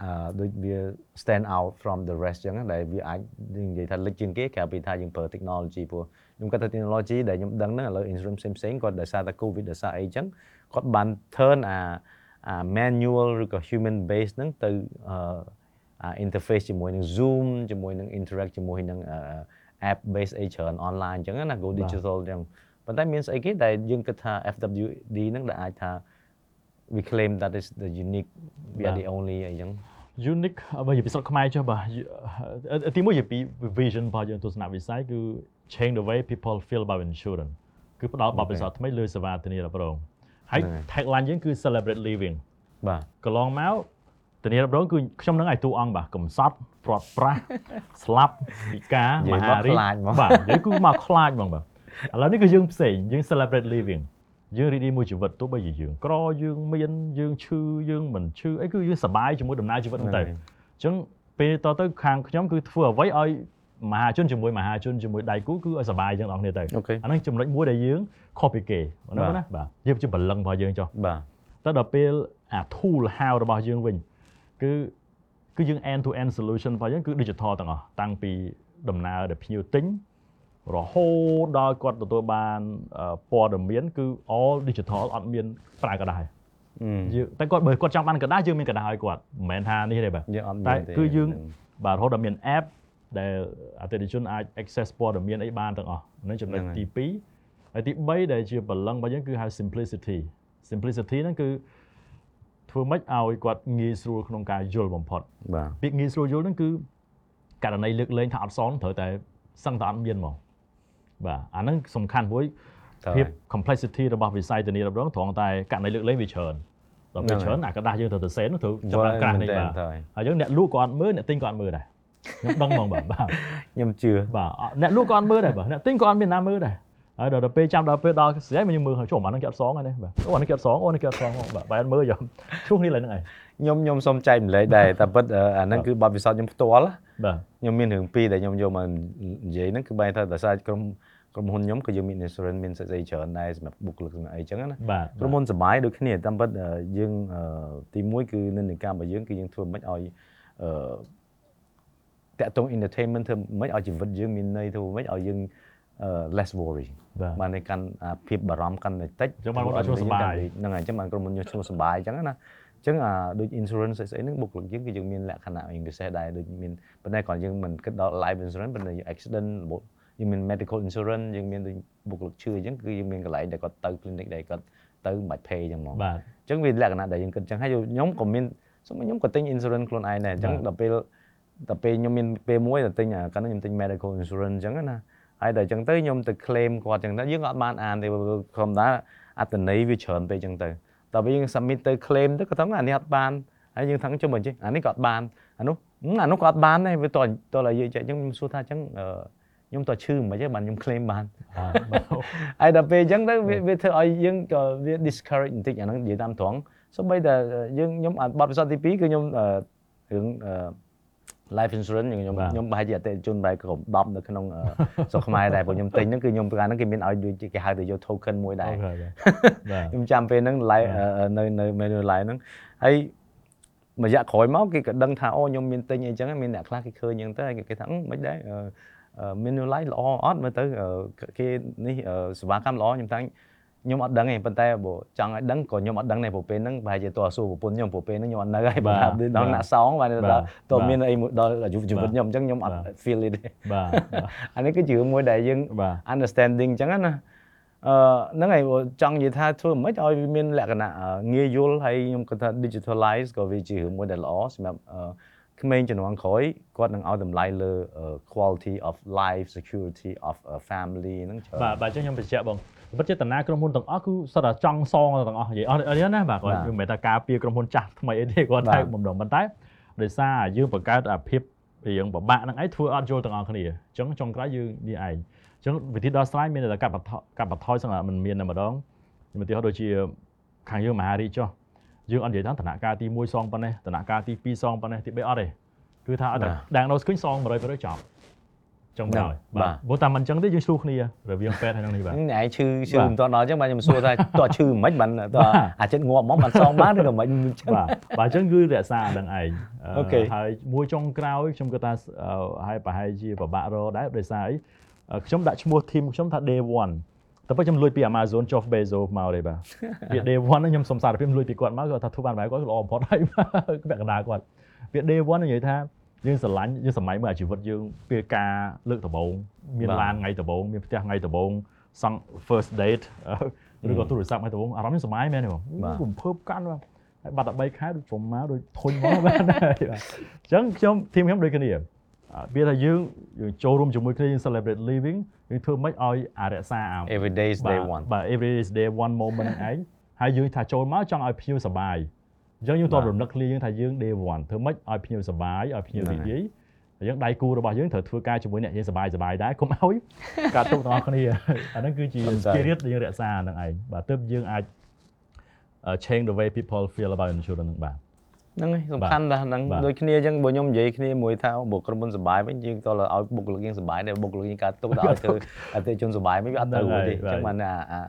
អឺដូចវា stand out from the rest អញ្ចឹងដែលវាអាចនិយាយថាលេចជាងគេក្រៅពីថាយើងប្រើ technology ព្រោះខ្ញុំគិតថា technology ដែលខ្ញុំដឹងហ្នឹងឥឡូវ insurance ផ្សេងៗគាត់ដោយសារតែ covid ដោយសារអីអញ្ចឹងគាត់បាន turn អាអា manual ឬក៏ human base ហ្នឹងទៅអឺអា interface ជាមួយនឹង Zoom ជាមួយនឹង interact ជាមួយនឹងអឺ app base អីច្រើន online អញ្ចឹងណា go digital អញ្ចឹងប៉ុន្តែមានស្អីគេដែលយើងគិតថា FWD ហ្នឹងដែលអាចថា we claim that is the unique we are បាទ the only អីចឹង unique បើនិយាយពីស្រុកខ្មែរចុះបាទអឺទីមួយនិយាយពី vision របស់យើងទស្សនវិស័យគឺ change the way people feel about insurance គឺផ្ដល់បទពិសោធន៍ថ្មីលើសេវាធានារ៉ាប់រងហើយហ្នឹងហើយ tagline យើងគឺ celebrate living បាទកន្លងមក ធានារ៉ាប់រងគឺខ្ញុំនឹងឲ្យតួអង្គបាទកំសត់ព្រាត់ប្រាសស្លាប់ពិការនិមយាយមកហារីកខ្លាចហ្មងបាទនិយាយគឺមកខ្លាចហ្មងបាទឥឡូវនេះគឺយើងផ្សេងយើង celebrate living យើងរីករាយមួយជីវិតទោះបីជាយើងក្រយើងមានយើងឈឺយើងមិនឈឺអីគឺយើងសប្បាយជាមួយដំណើរជីវិតហ្នឹងទៅហ្នឹងហើយអញ្ចឹងពេលតទៅខាងខ្ញុំគឺធ្វើអ្វីឲ្យមហាជនជាមួយមហាជនជាមួយដៃគូគឺឲ្យសប្បាយទាំងអស់គ្នាទៅអូខេអាហ្នឹងចំណុចមួយដែលយើងខុសពីគេណាបាទណាបាទយើងជាបលឹងរបស់យើងចុះបាទតែដល់ពេលអា tool how របស់យើងវិញ គឺគឺយើង end to end solution របស់យើងគឺ digital ទាំងអស់តាំងពីដំណើរដែលភ្ញៀវទិញរហូតដល់គាត់ទទួលបានអឺព័ត៌មានគឺ all digital អត់មានប្រើกระดาษ អឺ យើងតែគាត់បើគាត់ចង់បានកระดาษយើងមានកระดาษឲ្យគាត់មិនមែនថានេះទេបាទ យើងអត់ តែ មានទេ គឺយើង ហ្នឹង បាទរហូតដល់មាន app ដែលអតិថិជនអាច access ព័ត៌មានអីបានទាំងអស់ហ្នឹងចំណុច ហ្នឹងហើយ ទី2ហើយទី3ដែលជាបលឹងរបស់យើងគឺហៅ simplicity simplicity ហ្នឹងគឺ ធ្វើម៉េចឲ្យគាត់ងាយស្រួលក្នុងការយល់បំផុត បាទ ពាក្យងាយស្រួលយល់ហ្នឹងគឺករណីលើកលែងថាអត់សងត្រូវតែសឹងតែអត់មានហ្មងបាទអាហ្នឹងសំខាន់ព្រោះ ត្រូវ ភាព ហើយ complexity របស់វិស័យធានារ៉ាប់រងត្រង់តែករណីលើកលែងវាច្រើនដល់ពេល ហ្នឹងហើយ ច្រើនអាกระดาษយើងត្រូវទៅសេននោះត្រូវចាប់ដាក់ក្រាស់នេះ មែ បាទ នតើ ហើយយើងអ្នកលក់ក៏អត់មើលអ្នកទិញក៏អត់មើលដែរ ខ្ញុំដឹងហ្មងបាទបាទ ខ្ញុំជឿ បាទអអ្នកលក់ក៏អត់មើលដែរបាទអ្នកទិញក៏អត់មានណាមើលដែរ ហើយដល់ទៅពេលចាំដល់ពេលដល់ស្រីមកយើងមើលចុះអាហ្នឹងគេអត់សងហើយនេះបាទអូអានេះគេអត់សងអូនេះគេអត់សងហ៎បាទបែរអត់មើលយកឈ្លោះគ្នាឡើយហ្នឹងឯងខ្ញុំខ្ញុំសូមចែកម្លែកដែរតែពិតអឺអាហ្នឹងគឺបទពិសោធន៍ខ្ញុំផ្ទាល់ណាបាទខ្ញុំមានរឿងពីរដែលខ្ញុំយកមកនិយាយហ្នឹងគឺបែរថាដោយសារក្រុមក្រុមហ៊ុនខ្ញុំក៏យើងមាន insurance មានស្អីៗច្រើនដែរសម្រាប់បុគ្គលិកសម្រាប់អីចឹងណាបាទក្រុមហ៊ុនសបាយដូចគ្នាតាមពិតអឺយើងអឺទីមួយគឺនិន្នាការរបស់យើងគឺយើងធ្វើមិនឲ្យអឺតាក់ទង entertainment ធ្វើមិនឲ្យជីវិតយើងមានន័យធ្វើមិនឲ្យយើងអឺ less worry បាទបានតែកាន់អាភាពបារម្ភកាន់តែតិចចឹងបានគាត់ឲ្យឈ្មោះសប្បាយហ្នឹងហើយអញ្ចឹងបានក្រុមហ៊ុនយើងឈ្មោះសប្បាយអញ្ចឹងណាអញ្ចឹងអាដូច insurance ស្អីៗហ្នឹងបុគ្គលិកយើងគឺយើងមានលក្ខណៈយើងពិសេសដែរដូចមានប៉ុន្តែគាត់យើងមិនគិតដល់ life insurance ប៉ុន្តែ accident របបយើងមាន medical insurance យើងមានដូចបុគ្គលិកឈឺអញ្ចឹងគឺយើងមានកន្លែងដែលគាត់ទៅ clinic ដែលគាត់ទៅមិនបាច់ pay អញ្ចឹងហ្មងបាទអញ្ចឹងវាលក្ខណៈដែលយើងគិតអញ្ចឹងហើយខ្ញុំក៏មានសូមខ្ញុំក៏ទិញ insurance ខ្លួនឯងដែរអញ្ចឹងបាទដល់ពេលដល់ពេលខ្ញុំមានពេលមួយទៅទិញអាកាលនោះខ្ញុំទិញ medical insurance អញ្ចឹងណា ហើយដល់អញ្ចឹងទៅខ្ញុំទៅ claim គាត់អញ្ចឹងទៅយើងក៏អត់បានអានទេព្រោះធម្មតាអត្តន័យវាច្រើនពេកអញ្ចឹងទៅដល់ពេលយើង submit ទៅ claim ទៅគាត់ថាអានេះអត់បានហើយយើងថាចុះមកចេះអានេះក៏អត់បានអានោះហឹមអានោះក៏អត់បានដែរវាតតតនិយាយចេះអញ្ចឹងខ្ញុំសួរថាអញ្ចឹងអឺខ្ញុំតើឈឺមិនទេបានខ្ញុំ claim បានបាទហើយដល់ពេលអញ្ចឹងទៅវាវាធ្វើឲ្យយើងក៏វា discourage បន្តិចអាហ្នឹងនិយាយតាមត្រង់សូម្បីតែយើងខ្ញុំអាបទពិសោធន៍ទី2គឺខ្ញុំអឺរឿងអឺ life insurance ខ្ញុំបាទខ្ញុំប្រហែលជាអតិថិជនបែរក៏10នៅក្នុងអឺស្រុកខ្មែរដែរព្រោះខ្ញុំទិញហ្នឹងគឺខ្ញុំប្រការហ្នឹងគេមានឲ្យដូចជាគេហៅទៅយក token មួយដែរអូខេបាទខ្ញុំចាំពេលហ្នឹង live អឺនៅនៅ menu live ហ្នឹងហើយមួយរយៈក្រោយមកគេក៏ដឹងថាអូខ្ញុំមានទិញអីចឹងមានអ្នកខ្លះគេឃើញអញ្ចឹងទៅហើយគេថាអឺមិនដែរអឺអឺ menu live ល្អអត់មើលទៅអឺគេនេះអឺសេវាកម្មល្អខ្ញុំថា ខ្ញុំអត់ដឹងទេប៉ុន្តែបើចង់ឲ្យដឹងក៏ខ្ញុំអត់ដឹងដែរព្រោះពេលហ្នឹងប្រហែលជាតើសួរប្រពន្ធខ្ញុំព្រោះពេលហ្នឹងខ្ញុំអត់នៅហើយបាទបើថាដល់បាទអ្នកសងបាទបាទតើមានអីមួយដល់អាយុជីវិតបាទខ្ញុំអញ្ចឹងខ្ញុំអត់បាទ feel it ទេបាទបាទអានេះគឺជារឿងមួយដែលយើងបាទ understanding អញ្ចឹងណាអឺហ្នឹងហើយបើចង់និយាយថាធ្វើមិនឲ្យវាមានលក្ខណៈអឺងាយយល់ហើយខ្ញុំគិតថា digitalize ក៏វាជារឿងមួយដែលល្អសម្រាប់អឺក្មេងជំនាន់ក្រោយគាត់នឹងឲ្យតម្លៃលើអឺ quality of life security of a family ហ្នឹងច្រើនបាទបាទអញ្ចឹងខ្ញុំបញ្ជាក់បង ពិតចេតនាក្រុមហ៊ុនទាំងអស់គឺសុទ្ធតែចង់សងទាំងអស់និយាយអស់អត់ណាបាទគាត់បាទមិនមែនថាការពារក្រុមហ៊ុនចាស់ថ្មីអីទេគាត់បាទតែបំដងប៉ុន្តែដោយសារយើងបង្កើតអាភាពរៀងពិបាកហ្នឹងឯងធ្វើអត់យល់ទាំងអស់គ្នាអញ្ចឹងចុងក្រោយយើងនេះឯងអញ្ចឹងវិធីដោះស្រាយមានតែកាត់បន្ថយកាត់បន្ថយសឹងតែមិនមានតែម្ដងខ្ញុំឧទាហរណ៍ដូចជាខាងយើងមហារីកចុះយើងអត់និយាយថាដំណាក់កាលទី1សងប៉ុណ្ណេះដំណាក់កាលទី2សងប៉ុណ្ណេះទី3អត់ទេគឺថាអត់តែបាទ diagnose ឃើញសង100%ចប់ ចុងក្រោយបាទព្រោះតែមិនអញ្ចឹងទេយើងឆ្លោះគ្នារវាងពេទ្យហើយនឹងនេះបាទហ្នឹងឯងឈឺឈឺបាទមិនទាន់ដល់អញ្ចឹងបាទខ្ញុំសួរថាតើឈឺមិនបានតើបាទអាចិត្តងាប់មកបានសងបានឬក៏មិនអញ្ចឹងបាទបាទអញ្ចឹងគឺរក្សានឹងឯងអឺអូខេហើយមួយចុងក្រោយខ្ញុំគិតថាអឺហើយប្រហែលជាពិបាករកដែរដោយសារអីអឺខ្ញុំដាក់ឈ្មោះ team ខ្ញុំថា day 1តែពេលខ្ញុំលួចពី Amazon Jeff Bezos មកទេបាទវា day 1ហ្នឹងខ្ញុំសុំសារភាពលួចពីគាត់មកគាត់ថាធ្វើបានបែបគាត់ល្អបំផុតហើយពាក់កណ្ដាលគាត់វា day 1និយាយថា យើងស្រឡាញ់យើងសម័យមើលអាជីវិតយើងពេលការលើកដំបូងមានបាទឡានថ្ងៃដំបូងមានផ្ទះថ្ងៃដំបូងសង់ first date អឺឬក៏ទូរស័ព្ទថ្ងៃដំបូងអារម្មណ៍ខ្ញុំសម័យមែនទេបងបាទរំភើបកាន់បាទហើយបាត់តែ3ខែដូចព្រមមកដូចធុញមកបាទបាទអញ្ចឹងខ្ញុំធីមខ្ញុំដូចគ្នាអ่าវាថាយើងយើងចូលរួមជាមួយគ្នាយើង celebrate living យើងធ្វើម៉េចឲ្យអារក្សាអា every day is day បាទ one បាទ every day is day one moment ហ្នឹងឯងហើយយើងថាចូលមកចង់ឲ្យភ្ញៀវសប្បាយ អញ្ចឹងយើងតបាទរំលឹកគ្នាយើងថាយើង day one ធ្វើម៉េចឲ្យភ្ញៀវសប្បាយឲ្យភ្ញៀវហ្នឹងរីហើករាយហើយយើងដៃគូរបស់យើងត្រូវធ្វើការជាមួយអ្នកយើងសប្បាយសប្បាយដែរកុំឲ្យការទុកទាំងអស់គ្នាអាហ្នឹងគឺជាសំដៅ spirit ដែលយើងរក្សាហ្នឹងឯងបាទទើបយើងអាច uh, change the way people feel about insurance ហ្នឹងបាទហ្នឹងហើយសំខាន់ដែរហ្នឹងបាទដូចគ្នាអញ្ចឹងបើខ្ញុំនិយាយគ្នាមួយថាបុគ្គលិកមុនសុបាយវិញយើងតើឲ្យបុគ្គលិកយើងសុបាយដែរបុគ្គលិកយើងកើតទុកដល់ឲ្យធ្វើអតិថិជនសុបាយវិញវាអត់ទៅហ្នឹងហើយទេអញ្ចឹងបាទបានអាអា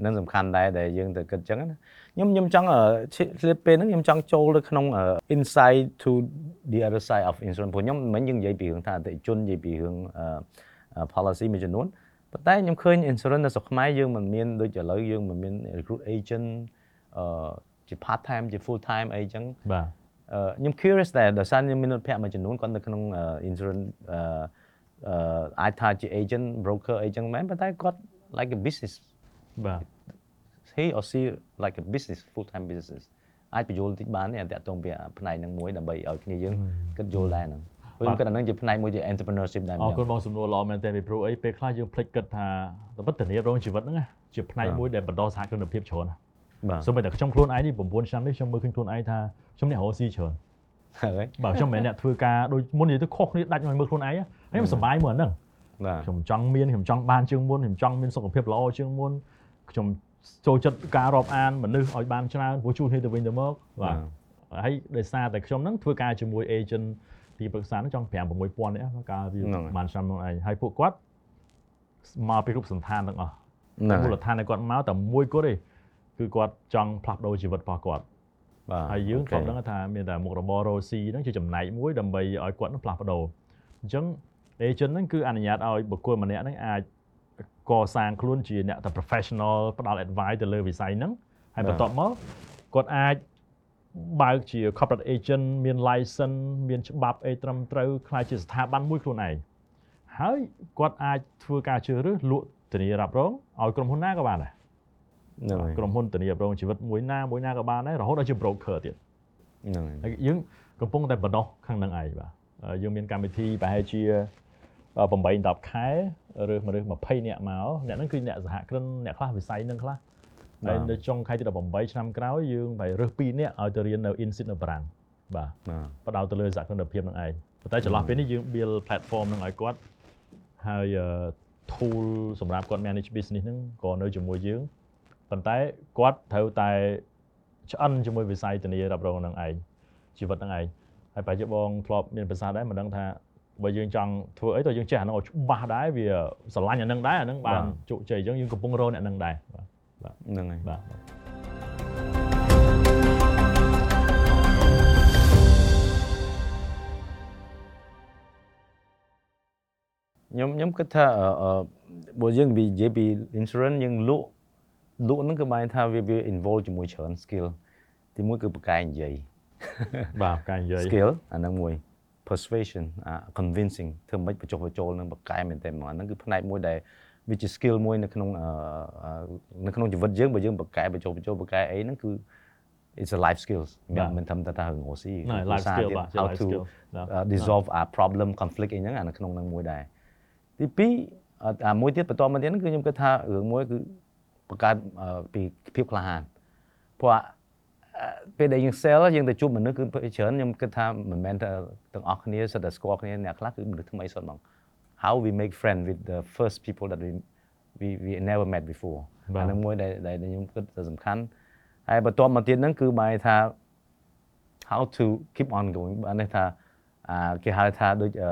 ហ្នឹងសំខាន់ដែរដែលយើងទៅគិតអញ្ចឹងណា ខ្ញុំខ្ញុំចង់អឺឆ្លៀតពេលហ្នឹងខ្ញុំចង់ចូលទៅក្នុងអឺ insight to the other side of insurance ព្រោះខ្ញុំមិនយើងនិយាយពីរឿងថាអតិថិជននិយាយពីរឿងអឺអឺ policy មួយចំនួនប៉ុន្តែខ្ញុំឃើញ insurance នៅស្រុកខ្មែរយើងមិនមានដូចឥឡូវយើងមិនមាន recruit agent អឺជា part time ជា full time អីចឹងបាទអឺខ្ញុំ curious ដែរដោយសារខ្ញុំមានមិត្តភ័ក្តិមួយចំនួនគាត់នៅក្នុងអឺ insurance អឺអឺអាចថាជា agent broker អីចឹងមែនប៉ុន្តែគាត់ like a business បាទ he or she like a business full time business អាចបញ្យល់តិចបានទេអាតាក់ទងពីអាផ្នែកហ្នឹងមួយដើម្បីឲ្យគ្នាយើងគិតយល់ដែរហ្នឹងព្រោះខ្ញុំគិតអាហ្នឹងជាផ្នែកមួយជា entrepreneurship ដែរអម្រយ៉ាងគុណបងសំណួរល្អមែនទែនពីព្រោះអីពេលខ្លះយើងភ្លេចគិតថាតែពិតធានារងជីវិតហ្នឹងណាជាផ្នែកបាទមួយដែលបន្តសហគ្រិនភាពច្រើនណាស់បាទសូម្បីតែខ្ញុំខ្លួនឯងនេះ9ឆ្នាំនេះខ្ញុំមើលឃើញខ្លួនឯងថាខ្ញុំអ្នករកស៊ីច្រើនហើយបាទខ្ញុំមិនមែនអ្នកធ្វើការដូចមុននិយាយទៅខុសគ្នាដាច់មកមើលខ្លួនឯងហើយខ្ញុំសប្បាយមើលអាហ្នឹងបាទខ្ញុំចង់មានខ្ញុំចង់បានជាងមុនខ្ញុំចង់មានសុខភាពល្អជាងមុនខ្ញុំ ចូលចិត្តការរាប់អានមនុស្សឲ្យបានច្រើនព្រោះជួនគ្នាទៅវិញទៅមកបាទហើយដោយសារតែខ្ញុំហ្នឹងធ្វើការជាមួយ agent ទីប្រឹក្សាហ្នឹងចង់5 6000នាក់កាលពីប្រហែលឆ្នាំនោះឯងហើយពួកគាត់មកពីរូបសន្តានទាំងអស់ហ្នឹងមូហើយលដ្ឋានដែលគាត់មកតែមួយគត់ទេគឺគាត់ចង់ផ្លាស់ប្ដូរជីវិតរបស់គាត់បាទហើយយើងអូខេគាត់ដឹងថាមានតែមុខរបររកស៊ីហ្នឹងជាចំណែកមួយដើម្បីឲ្យគាត់នឹងផ្លាស់ប្ដូរអញ្ចឹង agent ហ្នឹងគឺអនុញ្ញាតឲ្យបុគ្គលម្នាក់ហ្នឹងអាច កសាងខ្លួនជាអ្នកតែ professional ផ្ដល់ advice ទៅលើវិស័យហ្នឹងហើយបន្ទាប់មកគាត់អាចបើកជា corporate agent មាន license មានច្បាប់អីត្រឹមត្រូវខ្លាយជាស្ថាប័នមួយខ្លួនឯងហើយគាត់អាចធ្វើការជ្រើសរើសលក់ធានារ៉ាប់រងឲ្យក្រុមហ៊ុនណាក៏បានដែរហ្នឹងហើយក្រុមហ៊ុនធានារ៉ាប់រងជីវិតមួយណាមួយណាក៏បានដែររហូតដល់ជា broker ទៀតហ្នឹងហើយហើយយើងកំពុងតែបណ្ដោះខាងហ្នឹងឯងបាទហើយយើងមានកម្មវិធីប្រហែលជា 8 10ខែឬមនុស្ស20នាក់មកអ្នកហ្នឹងគឺអ្នកសហគ្រិនអ្នកខ្លះវិស័យហ្នឹងខ្លះហើយនៅចុងខែទី18ឆ្នាំក្រោយយើងបែររើស2នាក់ឲ្យទៅរៀននៅ Insit នៅបារាំងបាទបាទបដោតទៅលើសហគ្រិនភាពហ្នឹងឯងប៉ុន្តែចន្លោះពេលនេះយើង build platform ហ្នឹងឲ្យគាត់ហើយអឺ tool សម្រាប់គាត់ manage business ហ្នឹងក៏នៅជាមួយយើងប៉ុន្តែគាត់ត្រូវតែឆ្អិនជាមួយវិស័យធានារ៉ាប់រងហ្នឹងឯងជីវិតហ្នឹងឯងហើយប្រហែលជាបងធ្លាប់មានប្រសាសន៍ដែរមិនដឹងថា បើយើងចង់ធ្វើអីទៅយើងចេះអាហ្នឹងឲ្យច្បាស់ដែរវាស្រឡាញ់អាហ្នឹងដែរអាហ្នឹងបានជោគជ័យអញ្ចឹងយើងកំពុងរកអ្នកហ្នឹងដែរបាទហ្នឹងហើយបាទខ្ញុំខ្ញុំគិតថាអឺអឺបើយើងនិយាយពី insurance យើងលក់លក់ហ្នឹងគឺបានថាវាវា involve ជាមួយច្រើន skill ទីមួយគឺបកកែនិយាយបាទការនិយាយ skill អាហ្នឹងមួយ persuasion អា convincing ធ្វើម៉េចបញ្ចុះបញ្ចូលនឹងបកកែមែនតើហ្មងអាហ្នឹងគឺផ្នែកមួយដែលវាជា skill មួយនៅក្នុងអឺអឺនៅក្នុងជីវិតយើងបើយើងបកកែបញ្ចុះបញ្ចូលបកកែអីហ្នឹងគឺ it's a life skills មិនមិនធម្មតាថារឿងអូស៊ីណែ life skill បាទជា how life to skill បាទ uh, dissolve a problem conflict អីហ្នឹងអានៅក្នុងហ្នឹងមួយដែរទី2អត់អាមួយទៀតបន្តមកទៀតហ្នឹងគឺខ្ញុំគិតថារឿងមួយគឺបង្កើតអឺពីភាពក្លាហានព្រោះអ่ะអឺ ពេលដែលយើង sell យើងទៅជួបមនុស្សគឺភាគច្រើនខ្ញុំគិតថាមិនមែនតែទាំងអស់គ្នាសិតតែស្គាល់គ្នាអ្នកខ្លះគឺមនុស្សថ្មីសុទ្ធហ្មង how we make friend with the first people that we we we never met before បាទអានឹងមួយដែលដែលខ្ញុំគិតថាសំខាន់ហើយបន្ទាប់មកទៀតហ្នឹងគឺបែរថា how to keep on going បានន័យថាអាគេហៅថាដូចអឺ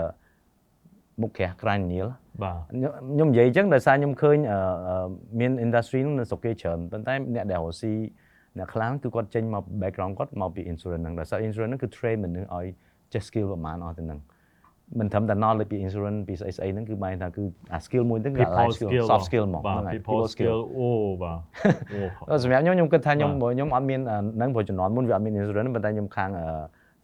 មុខក្រាស់ក្រាញ់ញៀលបាទខ្ញុំខ្ញុំនិយាយអញ្ចឹងដោយសារខ្ញុំឃើញអឺអឺមាន industry ហ្នឹងនៅស្រុកគេច្រើនប៉ុន្តែអ្នកដែលរស់ស៊ី អ្នកខ្លះគឺគាត់ចេញមក background គាត់មកពី insurance ហ្នឹងដោយសារ insurance ហ្នឹងគឺ train មនុស្សឲ្យចេះ skill ប្រហែលអស់ទៅហ្នឹងមិនត្រឹមតែ knowledge ពី insurance ពីស្អីស្អីហ្នឹងគឺបែរថាគឺអា skill មួយហ្នឹងគឺ people life skill skill soft skill ហ្មងបាទហ្នឹងហើយ people skill អូបាទអូសម្រាប់ខ្ញុំខ្ញុំគិតថាខ្ញុំបាទបើខ្ញុំអត់មានអាហ្នឹងព្រោះជំនាន់មុនវាអត់មាន insurance ប៉ុន្តែខ្ញុំខាងអឺ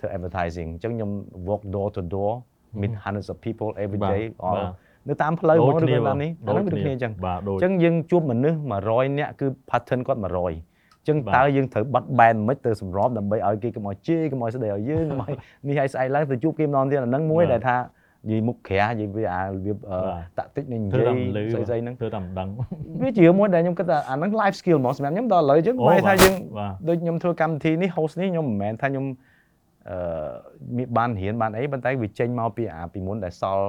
ធ្វើ advertising អញ្ចឹងខ្ញុំ walk door to door meet hundreds of people every បាទ day បាទ all នៅតាមផ្លូវហ្មងឬក៏តាមនេះអាហ្នឹងដូចដូចគ្នាអញ្ចឹងបាទដូចអញ្ចឹងយើងជួបមនុស្ស100នាក់គឺ pattern គាត់100អញ្ចឹងបាទតើយើងត្រូវបាត់បែនមិនទៅសម្របដើម្បីឲ្យគេកុំឲ្យជេរកុំឲ្យស្ដីឲ្យយើងកុំឲ្យនេះឲ្យស្អែកឡើងទៅជួបគេម្ដងទៀតអាហ្នឹងមួយបាទដែលថានិយាយមុខក្រាស់និយាយវាអារបៀបអឺបាទតាក់តិចនឹងនិធ្វើយាយតាមលឺស្អីស្អីហ្នឹងធ្វើតាមដឹងវាជាមួយដែលខ្ញុំគិតថាអាហ្នឹង life skill ហ្មងសម្រាប់ខ្ញុំដល់ឥឡូវអញ្ចឹងអូបែរថាយើងបាទដូចខ្ញុំធ្វើកម្មវិធីនេះ host នេះខ្ញុំមិនមែនថាខ្ញុំអឺមានបានរៀនបានអីប៉ុន្តែវាចេញមកពីអាពីមុនដែលសល់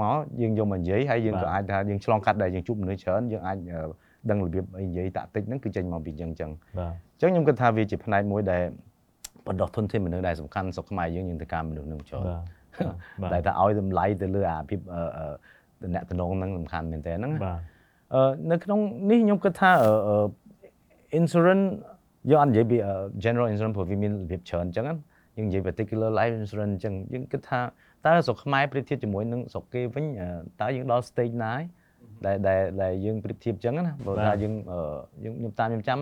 មកយើងយកមកនិយាយហើយយើងក៏អាចថាយើងឆ្លងកាត់ដែរយើងជួបមនុស្សច្រើនយើងអាចអឺ ដឹងរបៀបអីនិយាយតាក់តិចហ្នឹងគឺចេញមកពីអញ្ចឹងអញ្ចឹងបាទអញ្ចឹងខ្ញុំគិតថាវាជាផ្នែកមួយដែលបណ្ដោះធនធានមនុស្សដែលសំខាន់ស្រុកខ្មែរយើងយើងទៅការមនុស្សនឹងច្រើនបាទដែលថាឲ្យតម្លៃទៅលើអាភាពអឺអឺតំណែងហ្នឹងសំខាន់មែនតើហ្នឹងណាបាទអឺនៅក្នុងនេះខ្ញុំគិតថាអឺអឺ insurance យើងអត់និយាយពីអឺ general insurance ព្រោះវាមានរបៀបច្រើនអញ្ចឹងណាយើងនិយាយ particular life insurance អញ្ចឹងយើងគិតថាតើស្រុកខ្មែរប្រៀបធៀបជាមួយនឹងស្រុកគេវិញអឺតើយើងដល់ stage ណាហើយ ដែលដែលដែលយើងប្រៀបធៀបអញ្ចឹងណាបើថាយើងអឺយើងខ្ញុំតាមខ្ញុំចាំ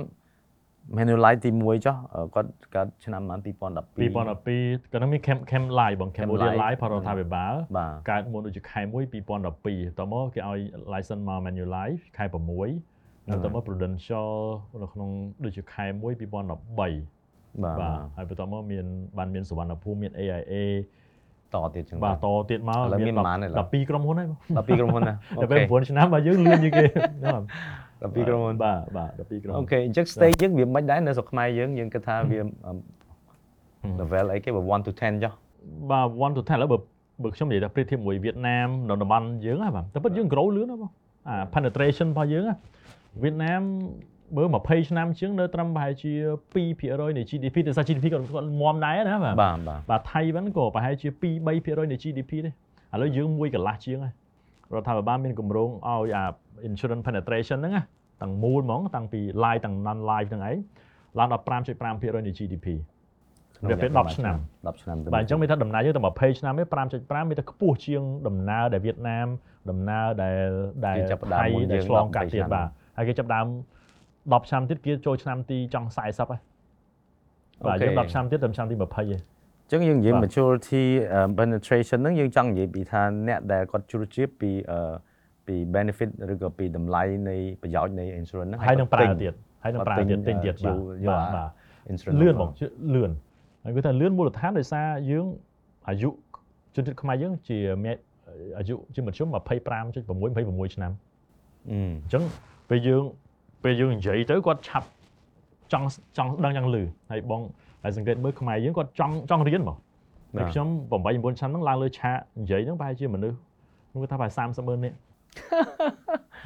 Manulife ទី1ចុះអឺគាត់កើតឆ្នាំប្រហែល2012 2012ក៏នឹងមាន camp camp live បង Cambodia Live live ផរដ្ឋាភិបាលបាទកើតមុនដូចជាខែ1 2012តមកគេឲ្យ license មក Manulife ខែ6ហើយតមក Prudential នៅក្នុងដូចជាខែ1 2013បាទបាទហើយបន្ទាប់មកមានបានមានសវណ្ណភូមិមាន AIA តទៀតអញ្ចឹងបាទតទៀតមកឥឡូវមានប៉ុន្មានហើយឡើយ12ក្រុមហ៊ុនហើយបងដល់ពីក្រុមហ៊ុនណាតែពេល9ឆ្នាំមកយើងលឿនជាងគេហ្នឹងដល់ពីក្រុមហ៊ុនបាទបាទ12ក្រុមហ៊ុនអូខេអញ្ចឹង stage យើងវាមិនដែរនៅស្រុកខ្មែរយើងយើងគិតថាវាអឺ level អីគេបើ1 to 10ចុះបាទ1 to 10ឥឡូវបើបើខ្ញុំនិយាយថាប្រៀបធៀបមួយវៀតណាមនៅតំបន់យើងហ្នឹងបាទតែពិតយើង grow លឿនណាបងអា penetration របស់យើងណាវៀតណាម មើល20ឆ្នាំជាងនៅត្រឹមប្រហែលជា2%នៃ GDP តែសារ GDP គាត់គាត់មាំដែរណាបាទបាទបាទបាទថៃវិញក៏ប្រហែលជា2 3%នៃ GDP ទេឥឡូវយើងមួយកន្លះជាងហើយរដ្ឋាភិបាលមានគម្រោងឲ្យអា insurance penetration ហ្នឹងណាទាំងមូលហ្មងតាំងពី live ទាំង non live ហ្នឹងឯងឡើងដល់5.5%នៃ GDP រយៈពេល10ឆ្នាំ10ឆ្នាំទៅបាទអញ្ចឹងមានថាដំណើរយើងតែ20ឆ្នាំទេ5.5មានតែខ្ពស់ជាងដំណើរដែលវៀតណាមដំណើរដែលដែលគេចាប់ផ្ដើមថៃមុនយើងដែលឆ្លងកាត់10ទៀតឆ្នាំបាទហើយគេចាប់ផ្ដើម 10ឆ្នាំទៀតគេចូលឆ្នាំទីចង់40ហើយបាទយើង10ឆ្នាំទៀតដល់ឆ្នាំទី20ហើយអញ្ចឹងយើងនិយាយបាទ maturity uh, penetration ហ្នឹងយើងចង់និយាយពីថាអ្នកដែលគាត់ជ្រុលជ្រាបពីអឺពី benefit ឬក៏ពីតម្លៃនៃប្រយោជន៍នៃ insurance ហ្នឹងហើយនឹងប្រើគាត់ទិញទៀតហើយនឹងគាត់ប្រើទិញទៀតទិញទៀតយូបាទរយកបាទអាបាទ insurance លឿនមកបងជឿលឿនហើយគឺថាលឿនមូលដ្ឋានដោយសារយើងអាយុជនជាតិខ្មែរយើងជាមានអាយុជាមធ្យម25.6 26ឆ្នាំអឺអញ្ចឹងពេលយើង ពេលយើងនិយាយទៅគាត់ឆាប់ចង់ចង់ដឹងយ៉ាងលឺហើយបងហើយសង្កេតមើលខ្មែរយើងគាត់ចង់ចង់រៀនមកហើយខ្ញុំ8 9ឆ្នាំហ្នឹងឡើងលើឆាកនិយាយហ្នឹងប្រហែលជាមនុស្សខ្ញុំគិតថាប្រហែល30ម៉ឺននាក់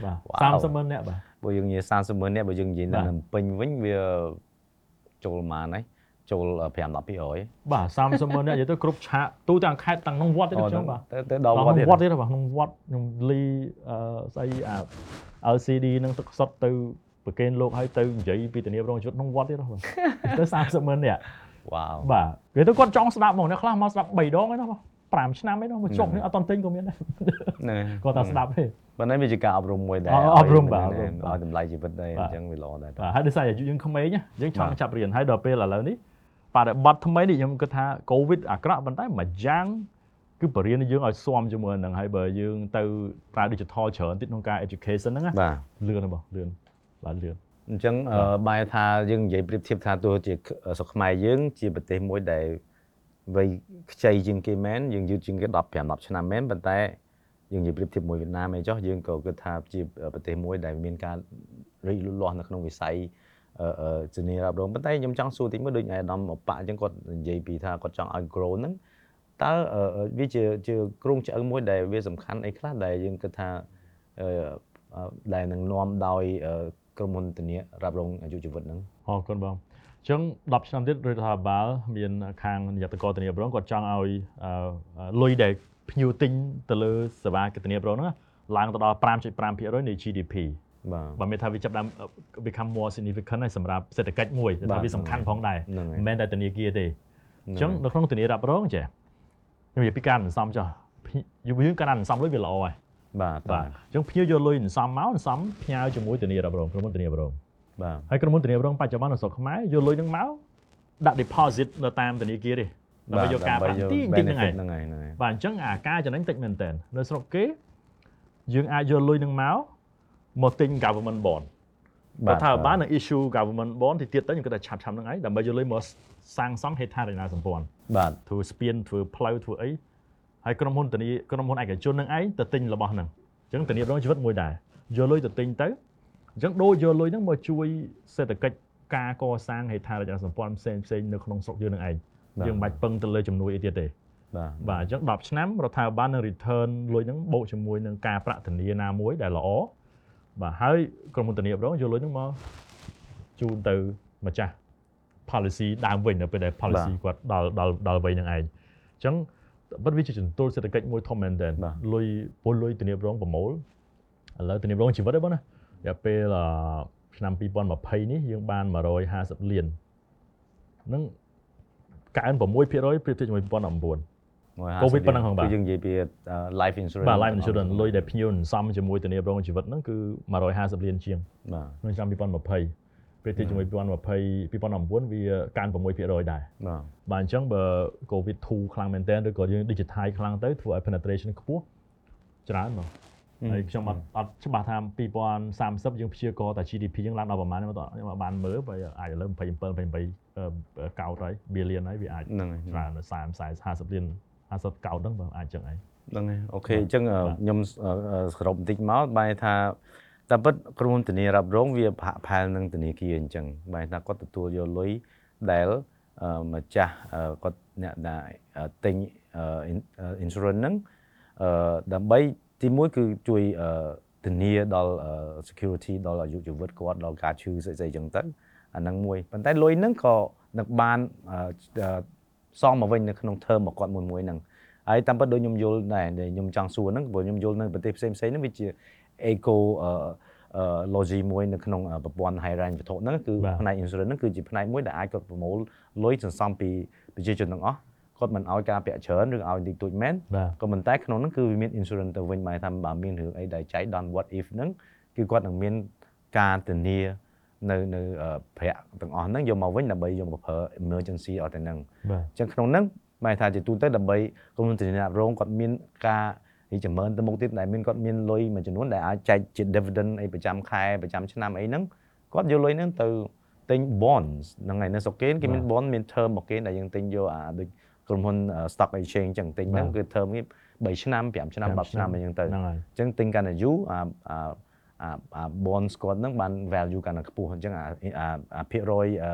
បាទ Wow. 30ម៉ឺននាក់បាទបើយើងនិយាយ30ម៉ឺននាក់បើយើងនិយាយនៅបាទភ្នំពេញវិញវាចូលប៉ុន្មានហើយចូល5 10 200បាទ30ម៉ឺននាក់និយាយទៅគ្រប់ឆាកទូទាំងខេត្តទាំងក្នុងវត្តទេខ្ញុំបាទទៅទៅដល់ដល់វត្តក្នុងទៀតវត្តទៀតបាទក្នុងវត្តខ្ញុំលីអឺស្អីអា LCD នឹងទឹកសុទ្ធទៅប្រកេនលោកឲ្យទៅនិយាយពីធានារងជីវិតក្នុងវត្តទៀតហ៎បាទទៅ30ម៉ឺននាក់វ៉ាវបាទគេទៅគាត់ចង់ស្ដាប់ហ្មងអ្នកខ្លះមកស្ដាប់3ដងឯណោះ5ឆ្នាំឯណោះមកចុកនេះអត់តន់ទិញក៏មានដែរហ្នឹងហើយគាត់តែស្ដាប់ទេប៉ុន្តែវាជាការអប់រំមួយដែរអអប់រំបាទអប់រំឲ្យតម្លៃជីវិតដែរបាទអញ្ចឹងវាល្អដែរបាទហើយដោយសារអាយុយើងក្មេងណាយើងចង់បាទចាប់រៀនហើយដល់ពេលឥឡូវនេះបរិបត្តិថ្មីនេះខ្ញុំគិតថា COVID អាក្រក់ប៉ុន្តែមួយយ៉ាង គឺបរិញ្ញាយើងឲ្យស៊ាំជាមួយនឹងហើយបើយើងទៅប្រើ digital ច្រើនតិចក្នុងការ education ហ្នឹងណាបាទលឿនហ្នឹងបងលឿនបាទលឿនអញ្ចឹងអឺបែរថាយើងនិយាយប្រៀបធៀបថាទោះជាស្រុកខ្មែរយើង ជាប្រទេសមួយដែលវ័យខ្ចីជាងគេមែនយើងយឺតជាងគេ15 10ឆ្នាំមែនប៉ុន្តែយើងនិយាយប្រៀបធៀបមួយវៀតណាមអីចុះយើងក៏គិតថាជាប្រទេសមួយដែលមានការរីកលូតលាស់នៅក្នុងវិស័យអឺអឺជំនាញរ៉ាប់រងប៉ុន្តែខ្ញុំចង់សួរតិចមើលដូចអាដាមអប៉ាអញ្ចឹងគាត់និយាយពីថាគាត់ចង់ឲ្យ grow ហ្នឹង តើអឺអឺវាជាជាគ្រោងឆ្អឹងមួយដែលវាសំខាន់អីខ្លះដែលយើងគិតថាអឺអឺដែលនឹងនាំដោយអឺក្រុមហ៊ុនធានារ៉ាប់រងអាយុជីវិតហ្នឹងអរគុណបងអញ្ចឹង10ឆ្នាំទៀតរដ្ឋាភិបាលមានខាងនាយកតកធានាប្រងគាត់ចង់ឲ្យអឺលុយដែលភ្ញៀវទិញទៅលើសេវាកិត្តិនាប្រងហ្នឹងឡើងទៅដល់5.5%នៃ GDP បាទបើមានថាវាចាប់ផ្ដើម become more significant ហើយសម្រាប់សេដ្ឋកិច្ចមួយតែបាទថាវាសំខាន់ផងដែរហ្នឹងហើយមិនមែនតែធនាគារទេអញ្ចឹងហ្នឹងនៅក្នុងធនារ៉ាប់រងចេះ ខ្ញុំនិយាយពីការសន្សំចុះភ្ញយើងការសន្សំលុយវាល្អហើយបាទបាទអញ្ចឹងភ្ញៀវយកលុយសន្សំមកសន្សំផ្ញើជាមួយធនារ៉ាប់រងក្រុមហ៊ុនធនារ៉ាប់រងបាទហើយក្រុមហ៊ុនធានារ៉ាប់រងបច្ចុប្បន្ននៅស្រុកខ្មែរយកលុយហ្នឹងមកដាក់ deposit នៅតាមធនាគារទេដើម្បីយកការប្រាក់តិចតិចហ្នឹងឯងហ្នឹងហើយហ្នឹងហើយបាទអញ្ចឹងអាការចំណេញតិចមែនតើនៅស្រុកគេយើងអាចយកលុយហ្នឹងមកមកទិញ government bond រដ្ឋាភិបាលនឹង issue government bond ទីទៀតទៅខ្ញុំគិតថាឆាប់ឆាប់ហ្នឹងឯងដើម្បីយកលុយមកសាងសង់ហេដ្ឋារចនាសម្ព័ន្ធបាទធ្វើស្ពានធ្វើផ្លូវធ្វើអីហើយក្រុមហ៊ុនធានាក្រុមហ៊ុនឯកជនហ្នឹងឯងទៅទិញរបស់ហ្នឹងអញ្ចឹងធានារងជីវិតមួយដែរយកលុយទៅទិញទៅអញ្ចឹងដូចយកលុយហ្នឹងមកជួយសេដ្ឋកិច្ចការកសាងហេដ្ឋារចនាសម្ព័ន្ធផ្សេងផ្សេងនៅក្នុងស្រុកយើងហ្នឹងឯងយើងមិនបាច់ពឹងទៅលើជំនួយអីទៀតទេបាទបាទអញ្ចឹង10ឆ្នាំរដ្ឋាភិបាលនឹង return លុយហ្នឹងបូកជាមួយនឹងការប្រាក់ធានាណាមួយដែលល្អ បាទហើយក្រុមហ៊ុនធានារ៉ាប់រងយកលុយហ្នឹងមកជូនទៅម្ចាស់ policy ដើមវិញនៅពេលដែល policy គាត់ដល់ដល់ដល់វ័យហ្នឹងឯងអញ្ចឹងបិទវាជាចន្ទុលសេដ្ឋកិច្ចមួយធំមែនទែនលុយពលលុយធានារ៉ាប់រងប្រមូលឥឡូវធានារ៉ាប់រងជីវិតទេបងណារយៈពេលអឺឆ្នាំ2020នេះយើងបាន150លានហ្នឹងកើន6%ប្រៀបធៀបជាមួយ2019 COVID ប៉ុណ្ណឹងហ្នឹងបាទគឺយើងនិយាយពី life insurance បាទ life insurance លុយដែលភ្ញៀវសន្សំជាមួយធានារ៉ាប់រងជីវិតហ្នឹងគឺ150លានជាងបាទក្នុងឆ្នាំ2020ពេលទីជាមួយ2020 2019វាកើន6%ដែរបាទបាទអញ្ចឹងបើ COVID ធូរខ្លាំងមែនទែនឬក៏យើង digital ខ្លាំងទៅធ្វើឲ្យ penetration ខ្ពស់ច្រើនមកហើយខ្ញុំអត់អត់ច្បាស់ថា2030យើងព្យាករណ៍តែ GDP យើងឡើងដល់ប្រហែលខ្ញុំអត់ខ្ញុំអត់បានមើលបើអាចឥឡូវ27 28កោតហើយ billion ហើយវាអាចហ្នឹងហើយច្រើន30 40 50លាន 50កោតហ្នឹងបើអាចចឹងហើយហ្នឹងហើយអូខេអញ្ចឹងអឺខ្ញុំអឺអឺសរុបបន្តិចមកបែរថាតាមពិតក្រុមហ៊ុនធានារ៉ាប់រងវាហាក់ផែលនឹងធនាគារអញ្ចឹងបែរថាគាត់ទទួលយកលុយដែលអឺម្ចាស់អឺគាត់អ្នកដែលអឺទិញអឺ in- អឺ insurance ហ្នឹងអឺដើម្បីទីមួយគឺជួយអឺធានាដល់អឺ security ដល់អាយុជីវិតគាត់ដល់ការឈឺស្អីស្អីចឹងទៅអាហ្នឹងមួយប៉ុន្តែលុយហ្នឹងក៏នឹងបានអឺអឺ សងមកវិញនៅក្នុង term របស់គាត់មួយមួយហ្នឹងហើយតាមពិតដូចខ្ញុំយល់ដែរដែលខ្ញុំចង់សួរហ្នឹងព្រោះខ្ញុំយល់នៅប្រទេសផ្សេងផ្សេងៗហ្នឹងវាជា eco អឺអឺ logy មួយនៅក្នុងអឺប្រព័ន្ធ high range វត្ថុហ្នឹងគឺបាទផ្នែក insurance ហ្នឹងគឺជាផ្នែកមួយដែលអាចគាត់ប្រមូលលុយសន្សំពីប្រជាជនទាំងអស់គាត់មិនឲ្យការពាក់ច្រើនឬឲ្យតិចតួចមែនបាទក៏ប៉ុន្តែក្នុងហ្នឹងគឺវាមាន insurance ទៅវិញមកថាបើមានរឿងអីដែលចៃដន្យ what if ហ្នឹងគឺគាត់នឹងមានការធានា នៅនៅប្រាក់ទាំងអស់ហ្នឹងយកមកវិញដើម្បីយកមកប្រើ emergency អត់តែហ្នឹងអញ្ចឹងក្នុងហ្នឹងបែរថាជាទូទៅដើម្បីក្រុមហ៊ុនធានារ៉ាប់រងគាត់មានការរីចម្រើនទៅមុខទៀតដែលមានគាត់មានលុយមួយចំនួនដែលអាចចែកជា dividend អីប្រចាំខែប្រចាំឆ្នាំអីហ្នឹងគាត់យកលុយហ្នឹងទៅទិញ bonds ហ្នឹងហើយនៅស្រុកគេគេមាន bond មាន term របស់គេដែលយើងទិញយកអាដូចក្រុមហ៊ុន stock exchange ចឹងទិញហ្នឹងគឺ term គេ3ឆ្នាំ5ឆ្នាំ10ឆ្នាំអីចឹងទៅអញ្ចឹងទិញកាន់តែយូរអា អាអាអា bond ស្គាត់ហ្នឹងបាន value កាន់តែខ្ពស់អញ្ចឹងអាអាអាភាគរយអឺ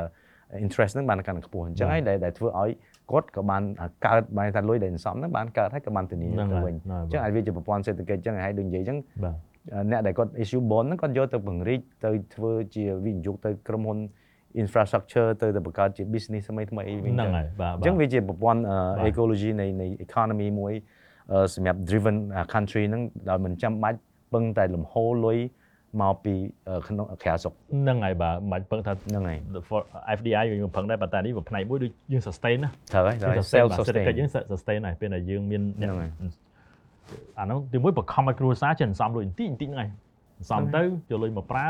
interest ហ្នឹងបានកាន់តែខ្ពស់អញ្ចឹងហើយដែលដែលធ្វើឲ្យគាត់ក៏បានកើតបានថាលុយដែលសន្សំហ្នឹងបានកើតហើយក៏បានធានាហ្នឹងទៅហើយវិញហ្នឹងហើយអញ្ចឹងអាចវាជាប្រព័ន្ធសេដ្ឋកិច្ចអញ្ចឹងហើយដូចនិយាយអញ្ចឹងបាទអ្នកដែលគាត់ issue bond ហ្នឹងគាត់យកទៅពង្រីកទៅធ្វើជាវិនិយោគទៅក្រុមហ៊ុន infrastructure ទៅទៅបង្កើតជា business ថ្មីថ្មីអីវិញហ្នឹងហើយបាទអញ្ចឹងវាជាប្រព័ន្ធអឺបាទ ecology នៃនៃ economy មួយអឺសម្រាប់ driven អា country ហ្នឹងដោយមិនចាំបាច់ពឹងតែលំហូរលុយ មកពីអឺក្នុងក្រៅស្រុកហ្នឹងហើយបាទមិនពឹងថាហ្នឹងហើយ for FDI យើងពឹងដែរប៉ុន្តែនេះវាផ្នែកមួយដូចយើង sustain ណាត្រូវហើយត្រូវហើយ sustain self បាទសេដ្ឋកិច្ច sustain យើង sustain ហើយពេលដែលយើងមានអ្នកហ្នឹងហើយអានោះទីមួយបង្ខំឲ្យគ្រួសារចេះសន្សំលុយបន្តិចបន្តិចហ្នឹងហើយសន្សំទៅយកលុយមកប្រើ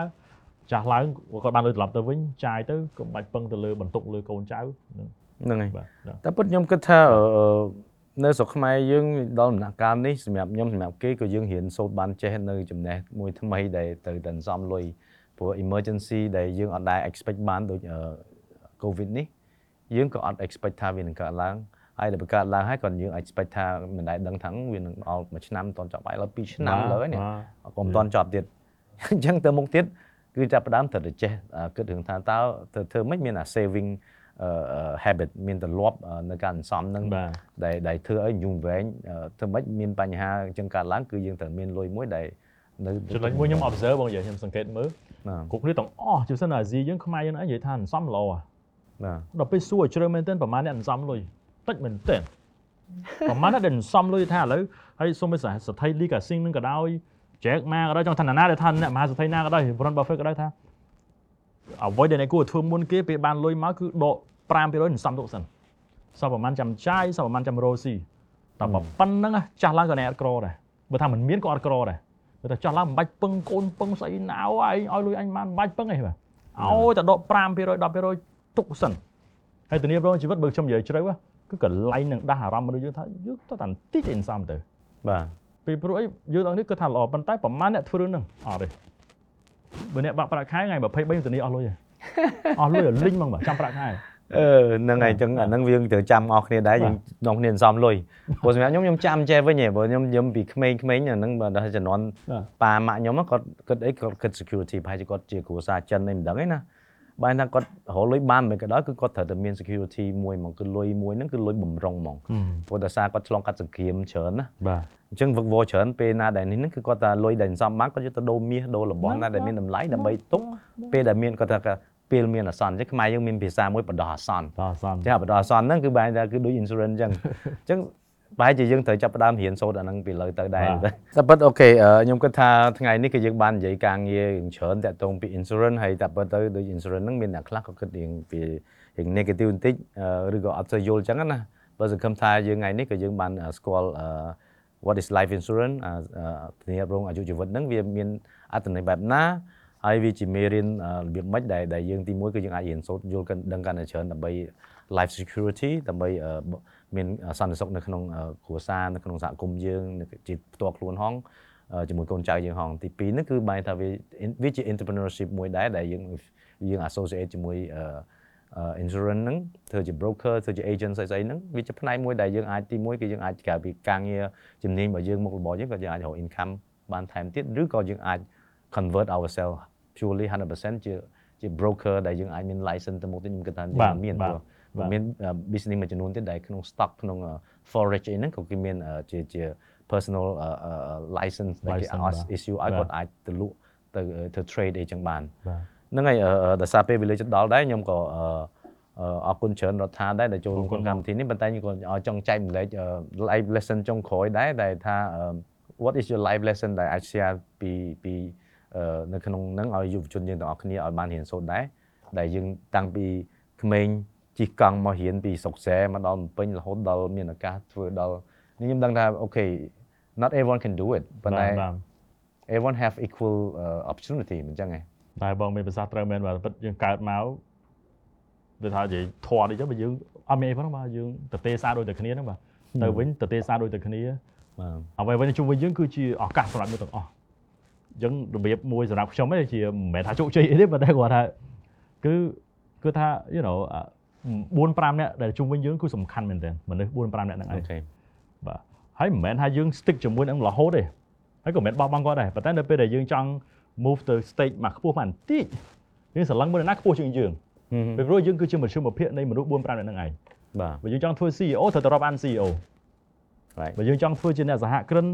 ចាស់ឡើងគាត់បានលុយត្រឡប់ទៅវិញចាយទៅកុំបាច់ពឹងទៅលើបន្ទុកលើកូនចៅហ្នឹងហ្នឹងហើយបាទបាទតែពិតខ្ញុំគិតថាអឺអឺ នៅស្រុកខ្មែរយើងដល់ដំណាក់កាលនេះសម្រាប់ខ្ញុំសម្រាប់គេក៏យើងរៀនសូត្របានចេះនៅចំណេះមួយថ្មីដែលទៅតែសន្សំលុយព្រោះ emergency ដែលយើងអត់ដែល expect បានដូចអឺ covid នេះយើងក៏អត់ expect ថាវានឹងកើតឡើងហើយដល់បើកើតឡើងហើយក៏យើង expect ថាមិនដែលដឹងថាវានឹងអល់មួយឆ្នាំតន់ចប់ហើយដល់2ឆ្នាំលើហើយនេះបាទក៏មិនតន់ចប់ទៀតអញ្ចឹងទៅមុខទៀតគឺចាប់ផ្ដើមត្រូវតែចេះអឺគិតរឿងថាតើទៅធ្វើម៉េចមានអា saving អឺអឺ habit មានទម្លាប់អឺនៅការសន្សំហ្នឹងបាទដែលដែលធ្វើឲ្យយូរវែងអឺធ្វើម៉េចមានបញ្ហាអញ្ចឹងកើតឡើងគឺយើងត្រូវមានលុយមួយដែលនៅចំណុចមួយខ្ញុំ observe បងនិយាយខ្ញុំសង្កេតមើលបាទគ្រប់គ្នាទាំងអស់ជាពិសេសនៅអាស៊ីយើងខ្មែរយើងអីនិយាយថាសន្សំល្អហ่ะបាទដល់ពេលសួរឲ្យជ្រៅមែនទែនប្រហែលអ្នកសន្សំលុយតិចមែនទែនប្រហែលអ្នកដែលសន្សំលុយថាឥឡូវហើយសូមឲ្យសថិលីកាស៊ីងនឹងក៏ដោយ Jack Ma ក៏ដោយចង់ថាណាដែលថាអ្នកមហាសេដ្ឋីណាក៏ដោយ Warren Buffett ក៏ដោយថា អ្វីដែលអ្នកគួរធ្វើមុនគេពេលបានលុយមកគឺដក5%នឹងសំទុកសិនសពប្រហែលចាំចាយសពប្រហែលចាំរោស៊ីតែប៉ុណ្្នឹងចាស់ឡើងក៏អ្នកអត់ក្រដែរបើថាមិនមានក៏អត់ក្រដែរបើថាចាស់ឡើងមិនបាច់ពឹងកូនពឹងស្អីណៅឯងឲ្យលុយអញបានមិនបាច់ពឹងអីបាទឲ្យតែដក5% 10%ទុកសិនហើយធានាប្រងជីវិតបើខ្ញុំនិយាយជ្រៅហ៎គឺកន្លែងនឹងដាស់អារម្មណ៍មនុស្សយើងថាយើងទៅតែបន្តិចឯងសំទៅបាទពីព្រោះអីយើងទាំងនេះគឺថាល្អប៉ុន្តែប្រហែលអ្នកធ្វើរឿងហ្នឹងអត់ទេ បើអ្នកបាក់ប្រាក់ខែថ្ងៃ23ធានាអស់លុយហ៎អស់លុយឲ្យលីងហ្មងបាទចាំប្រាក់ខែអឺហ្នឹងហើយអញ្ចឹងអាហ្នឹងយើងត្រូវចាំអស់គ្នាដែរយើងនាំគ្នាសន្សំលុយព្រោះសម្រាប់ខ្ញុំខ្ញុំចាំចេះវិញឯងព្រោះខ្ញុំខ្ញុំពីក្មេងៗអាហ្នឹងបើដល់ជំនាន់បាទប៉ាម៉ាក់ខ្ញុំហ្នឹងគាត់គិតអីគាត់គិត security ប្រហែលជាគាត់ជាគ្រួសារចិនអីមិនដឹងទេណា បើថាគាត់រកលុយបានមិនក៏ដោយគឺគាត់ត្រូវតែមាន security មួយហ្មងគឺលុយមួយហ្នឹងគឺលុយបំរុងហ្មងព្រោះដោយសារគាត់ឆ្លងកាត់សង្គ្រាមច្រើនណាបាទអញ្ចឹងវឹកវរច្រើនពេលណាដែលនេះហ្នឹងគឺគាត់ថាលុយដែលសន្សំបានគាត់យកទៅដូរមាសដូររបស់ណាដែលមានតម្លៃដើម្បីទុកពេលដែលមានគាត់ថាពេលមានអាសន្នអញ្ចឹងខ្មែរយើងមានភាសាមួយបដោះអាសន្នតោះសំចាបដោះអាសន្នហ្នឹងគឺបែរថាគឺដូច insurance អញ្ចឹងអញ្ចឹង បែរជាយើងត្រូវចាប់ផ្ដើមរៀនសូត្រអាហ្នឹងពីលើទៅដែរតែប៉ុតអូខេខ្ញុំគិតថាថ្ងៃនេះគឺយើងបាននិយាយការងាររឿងច្រើនតាក់ទងពី insurance ហើយតែប៉ុតទៅដូច insurance ហ្នឹងមានអ្នកខ្លះក៏គិតរឿងពីរឿង negative បន្តិចឬក៏អត់ទៅយល់អញ្ចឹងណាបើសង្ឃឹមថាយើងថ្ងៃនេះក៏យើងបានស្គាល់ what is life insurance ធានារ៉ាប់រងអាយុជីវិតហ្នឹងវាមានអត្ថន័យបែបណាហើយវាជាមេរៀនរបៀបម៉េចដែលដែលយើងទីមួយគឺយើងអាចរៀនសូត្រយល់កាន់ដឹងកាន់តែច្រើនដើម្បី life security ដើម្បី មានសន្តិសុខនៅក្នុងគ្រួសារនៅក្នុងសហគមន៍យើងជាផ្ទាល់ខ្លួនហងជាមួយកូនចៅយើងហងទី2ហ្នឹងគឺបែរថាវាវាជា entrepreneurship មួយដែរដែលយើងយើង associate ជាមួយ insurance ហ្នឹងធ្វើជា broker ធ្វើជា agent ស្អីស្អីហ្នឹងវាជាផ្នែកមួយដែលយើងអាចទីមួយគឺយើងអាចក្រៅពីការងារជំនាញរបស់យើងមុខរបរយើងក៏យើងអាចរក income បានថែមទៀតឬក៏យើងអាច convert ourselves purely 100%ជាជា broker ដែលយើងអាចមាន license ទៅមុខទៀតខ្ញុំគិតថាយើងមានព្រោះបាទ មាន business មួយចំនួនទៀតដែលក្នុង stock ក្នុង forage អីហ្នឹងក៏គេមានជាជា personal license ដែលគេ License បាទ issue ឲ្យគាត់អាចទៅលក់ទៅទៅ trade អីចឹងបានបាទហ្នឹងហើយអឺដោយសារពេលវេលាជិតដល់ដែរខ្ញុំក៏អឺអឺអរគុណច្រើនរដ្ឋាដែរដែលចូលរួមក្នុងកម្មវិធីនេះប៉ុន្តែខ្ញុំក៏ឲ្យចង់ចែកម្លែកអឺ live lesson ចុងក្រោយដែរដែលថាអឺ what is your live lesson ដែលអាច share ពីពីអឺនៅក្នុងហ្នឹងឲ្យយុវជនយើងទាំងអស់គ្នាឲ្យបានរៀនសូត្រដែរដែលយើងតាំងពីក្មេង ជិះកង់មករៀនពីស្រុកស្រែមកដល់ភ្នំពេញរហូតដល់មានឱកាសធ្វើដល់នេះខ្ញុំដឹងថាអូខេ not everyone can do it ប៉ុន្តែបាទ everyone have equal uh, opportunity មិនចឹងឯងតែបងមានប្រសាសន៍ត្រូវមែនបាទពិតយើងកើតមកដូចថានិយាយធွာនេះចឹងបើយើងអត់មានអីផងបាទយើងទៅទេសារដូចតែគ្នាហ្នឹងបាទទៅវិញទៅទេសារដូចតែគ្នាបាទអ្វីៗជុំវិញយើងគឺជាឱកាសសម្រាប់យើងទាំងអស់អញ្ចឹងរបៀបមួយសម្រាប់ខ្ញុំទេជាមិនមែនថាជោគជ័យអីទេប៉ុន្តែគាត់ថាគឺគឺថា you know 4 5នាក់ដែលជុំវិញយើងគឺសំខាន់មែនទែនមនុស្ស4 5នាក់ហ្នឹងឯអូងខេបាទហើយមិនមែនថាយើង stick ជាមួយនឹងរហូតទេហើយក៏មិនមែនបោះបង់គាត់ដែរប៉ុន្តែនៅពេលដែលយើងចង់ move ទៅ stage មកខ្ពស់មកបន្តិចយើងស្រឡឹងមើលអ្នកណាខ្ពស់ជាងយើងពីព្រោះយើងគឺជាមជ្ឈមភាគនៃមនុស្ស4 5នាក់ហ្នឹងឯងបាទបើយើងចង់ធ្វើ CEO ត្រូវទៅរាប់អាន CEO right បើយើងចង់ធ្វើជាអ្នកសហគ្រិន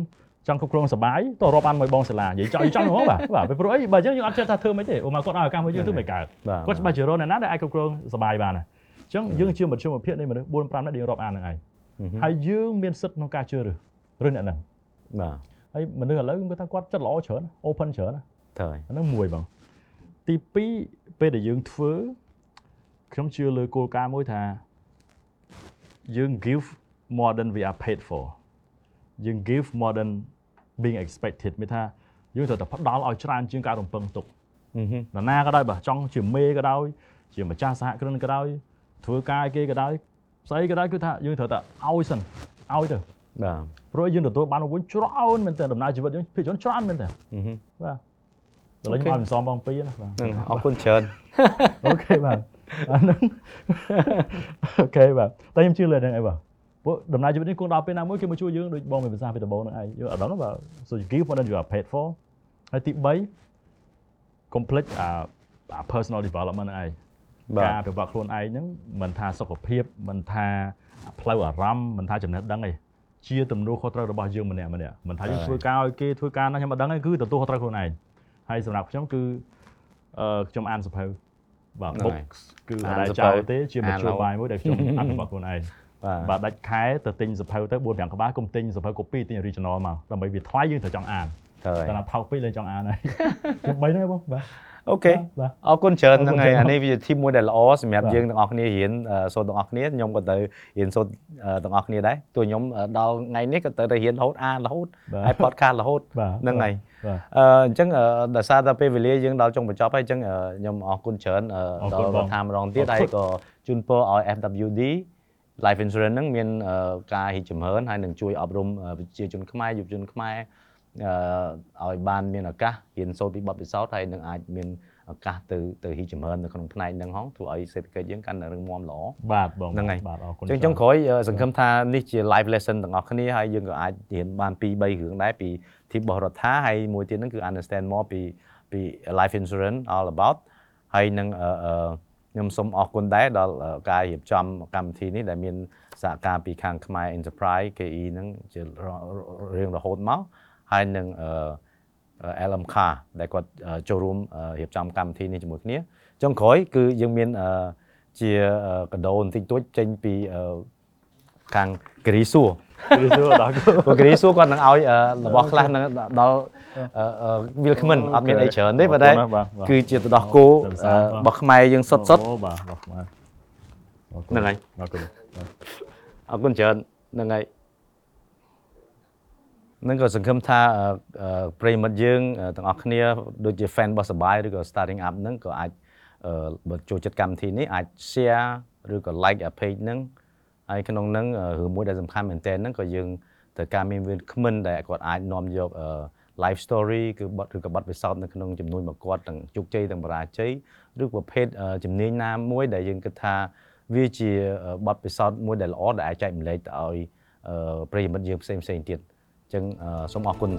ចង់គ្រប់គ្រងសបាយទៅរាប់អានមួយបងសាលានិយាយចង់ចង់ហ្មងបាទបាទពីព្រោះអីបើអញ្ចឹងយើងអត់ចេះថាធ្វើមិនទេអូមកគាត់ឲ្យឱកាសមួយយើងធ្វើមិនកើតបាទគាត់ច្បាស់ជារកអ្នកណាដែលអាចគ្រប់គ្រងសបាយបានណាអញ្ចឹងយើងជាមជ្ឈមភាគនៃមនុស្ស4 5នាក់ដែលយើងរាប់អានហ្នឹងឯងហើយយើងមានសិទ្ធិក្នុងការជឿរើសរើសអ្នកហ្នឹងបាទហើយមនុស្សឥឡូវគាត់ថាគាត់ចិត្តល្អច្រើន open ច្រើនណាត្រូវហើយអាហ្នឹងមួយបងទី2ពេលដែលយើងធ្វើខ្ញុំជឿលើគោលការណ៍មួយថាយើង give more than we are paid for យើង give more than being expected មានថាយើងត្រូវតែផ្ដល់ឲ្យច្រើនជាងការរំពឹងទុកអឺហឹមនរណាក៏ដោយបើចង់ជាមេក៏ដោយជាម្ចាស់សហគ្រិនក៏ដោយ ធ្វើការឲ្យគេក៏ដោយស្អីក៏ដោយគឺថាយើងត្រូវតែឲ្យសិនឲ្យទៅបាទព្រោះយើងទទួលបានមកវិញច្រើនមែនតើដំណើរជីវិតយើងភាគច្រើនច្រើនមែនតើអឺហឹមបាទឥឡូវខ្ញុំឲ្យមិនសមបងពីរណាបាទហ្នឹងអរគុណច្រើន OK បាទអាហ្នឹង OK បាទតែខ្ញុំជឿលើហ្នឹងអីបាទព្រោះដំណើរជីវិតនេះគង់ដល់ពេលណាមួយគេមកជួយយើងដូចបងមានភាសាពីដំបូងហ្នឹងឯងយើងអត់ដឹងបាទ so you give more than you are paid for ហើយទី3 complete អាអា personal development ហ្នឹងឯងបា ការទអភិវឌ្ឍខ្លួនឯងហ្នឹងមិនថាសុខភាពមិនថាផ្លូវអារម្មណ៍មិនថាចំណេះដឹងទេជាទំនួលខុសត្រូវរបស់យើងម្នាក់ម្នាក់មិនថាយើងធ្វើការឲ្យគេធ្វើការណាខ្ញុំមិនដឹងទេគឺទទួលខុសត្រូវខ្លួនឯងហើយសម្រាប់ខ្ញុំគឺអឺខ្ញុំអានសភៅបាទ books គឺអត់ដែលចោលទេជាមធ្យោបាយមួយដែលខ្ញុំអភិវឌ្ឍខ្លួនឯងបាទបាទដាច់ខែទៅទិញសភៅទៅ4 5ក្បាលគុំទិញសភៅ copy ទិញ original មកដើម្បីវាថ្លៃយើងត្រូវចង់អានត្រូវហើយតែណាថោកពេកលេងចង់អានហើយខ្ញុំបីហ្នឹងបងបាទ អូខេបាទអរគុណច្រើនអរគុហ្នឹងណហើយច្រើនអានេះវាជា team មួយដែលល្អសម្រាប់បាទយើងទាំងអស់គ្នារៀនអឺសូត្រទាំងអស់គ្នាខ្ញុំក៏ទៅរៀនសូត្រអឺទាំងអស់គ្នាដែរទោះខ្ញុំអឺដល់ថ្ងៃនេះក៏ទៅទៅរៀនរហូតអានរហូតបាទហើយ podcast រហូតបាទហ្នឹងហើយបាទអឺអញ្ចឹងអឺដោយសារតែពេលវេលាយើងដល់ចុងបញ្ចប់ហើយអញ្ចឹងអឺខ្ញុំអរគុណច្រើនអឺអរដគុណល់បងរដ្ឋាម្ដងទៀតអរគុណហើយក៏ជូនពរឲ្យ FWD life insurance ហ្នឹងមានអឺការរីកចម្រើនហើយនឹងជួយអប់រំអឺប្រជាជនខ្មែរយុវជនខ្មែរអឺ ឲ្យបានមានឱកាសរៀនសូត្រពីបទពិសោធន៍ហើយនឹងអាចមានឱកាសទៅទៅរីកចម្រើននៅក្នុងផ្នែកហ្នឹងហងធ្វើឲ្យសេដ្ឋកិច្ចយើងកាន់តែរឹងមាំល្អបាទបងហ្នឹងហើយបាទអរគុណអញ្ចឹងចុងក្រោយអឺសង្ឃឹមថានេះជា live lesson ទាំងអស់គ្នាហើយយើងក៏អាចរៀនបាន2 3រឿងដែរពី team របស់រដ្ឋាហើយមួយទៀតហ្នឹងគឺ understand more ពីពី life insurance all about ហើយនឹងអឺអឺខ្ញុំសូមអរគុណដែរដល់អឺការរៀបចំកម្មវិធីនេះដែលមានសហការពីខាងខ្មែរ Enterprise KE ហ្នឹងជារៀងរហូតមក ហើយនឹងអឺ LMK ដែលគាត់អឺចូលរួមអឺរៀបចំកម្មវិធីនេះជាមួយគ្នាចុងក្រោយគឺយើងមានអឺជាអឺកដោបន្តិចតួចចេញពីអឺខាងគិរីសួរគឺសួរដល់គូព្រោះគិរីសួរគាត់នឹងឲ្យអឺរបស់ខ្លះនឹងដល់អឺអឺវាលគ្មិនអត់មានអីច្រើនទេប៉ុន្តែបាទបាទគឺជាទៅដោះគោទៅផ្អឺសារបាទរបស់ខ្មែរយើងសុទ្ធសុទ្ធអូបាទបាទបាទហ្នឹងហើយអរគុណអរគុណច្រើនហ្នឹងហើយ នឹងក៏សង្ឃឹមថាអឺអឺប្រិយមិត្តយើងអឺទាំងអស់គ្នាដូចជា fan របស់សបាយឬក៏ starting up ហ្នឹងក៏អាចអឺបើចូលចិត្តកម្មវិធីនេះអាច share ឬក៏ like page ហ្នឹងហើយក្នុងហ្នឹងអឺរឿងមួយដែលសំខាន់មែនទែនហ្នឹងក៏យើងត្រូវការមានវាគ្មិនដែលគាត់អាចនាំយកអឺ live story គឺបទឬក៏បទពិសោធន៍នៅក្នុងចំនួនមកគាត់ទាំងជោគជ័យទាំងបរាជ័យឬប្រភេទអឺជំនាញណាមួយដែលយើងគិតថាវាជាអឺបទពិសោធន៍មួយដែលល្អដែលអាចចែកម្លែកទៅឲ្យអឺប្រិយមិត្តយើងផ្សេងៗទៀតអញ្ចឹងអឺសូមអរគុណ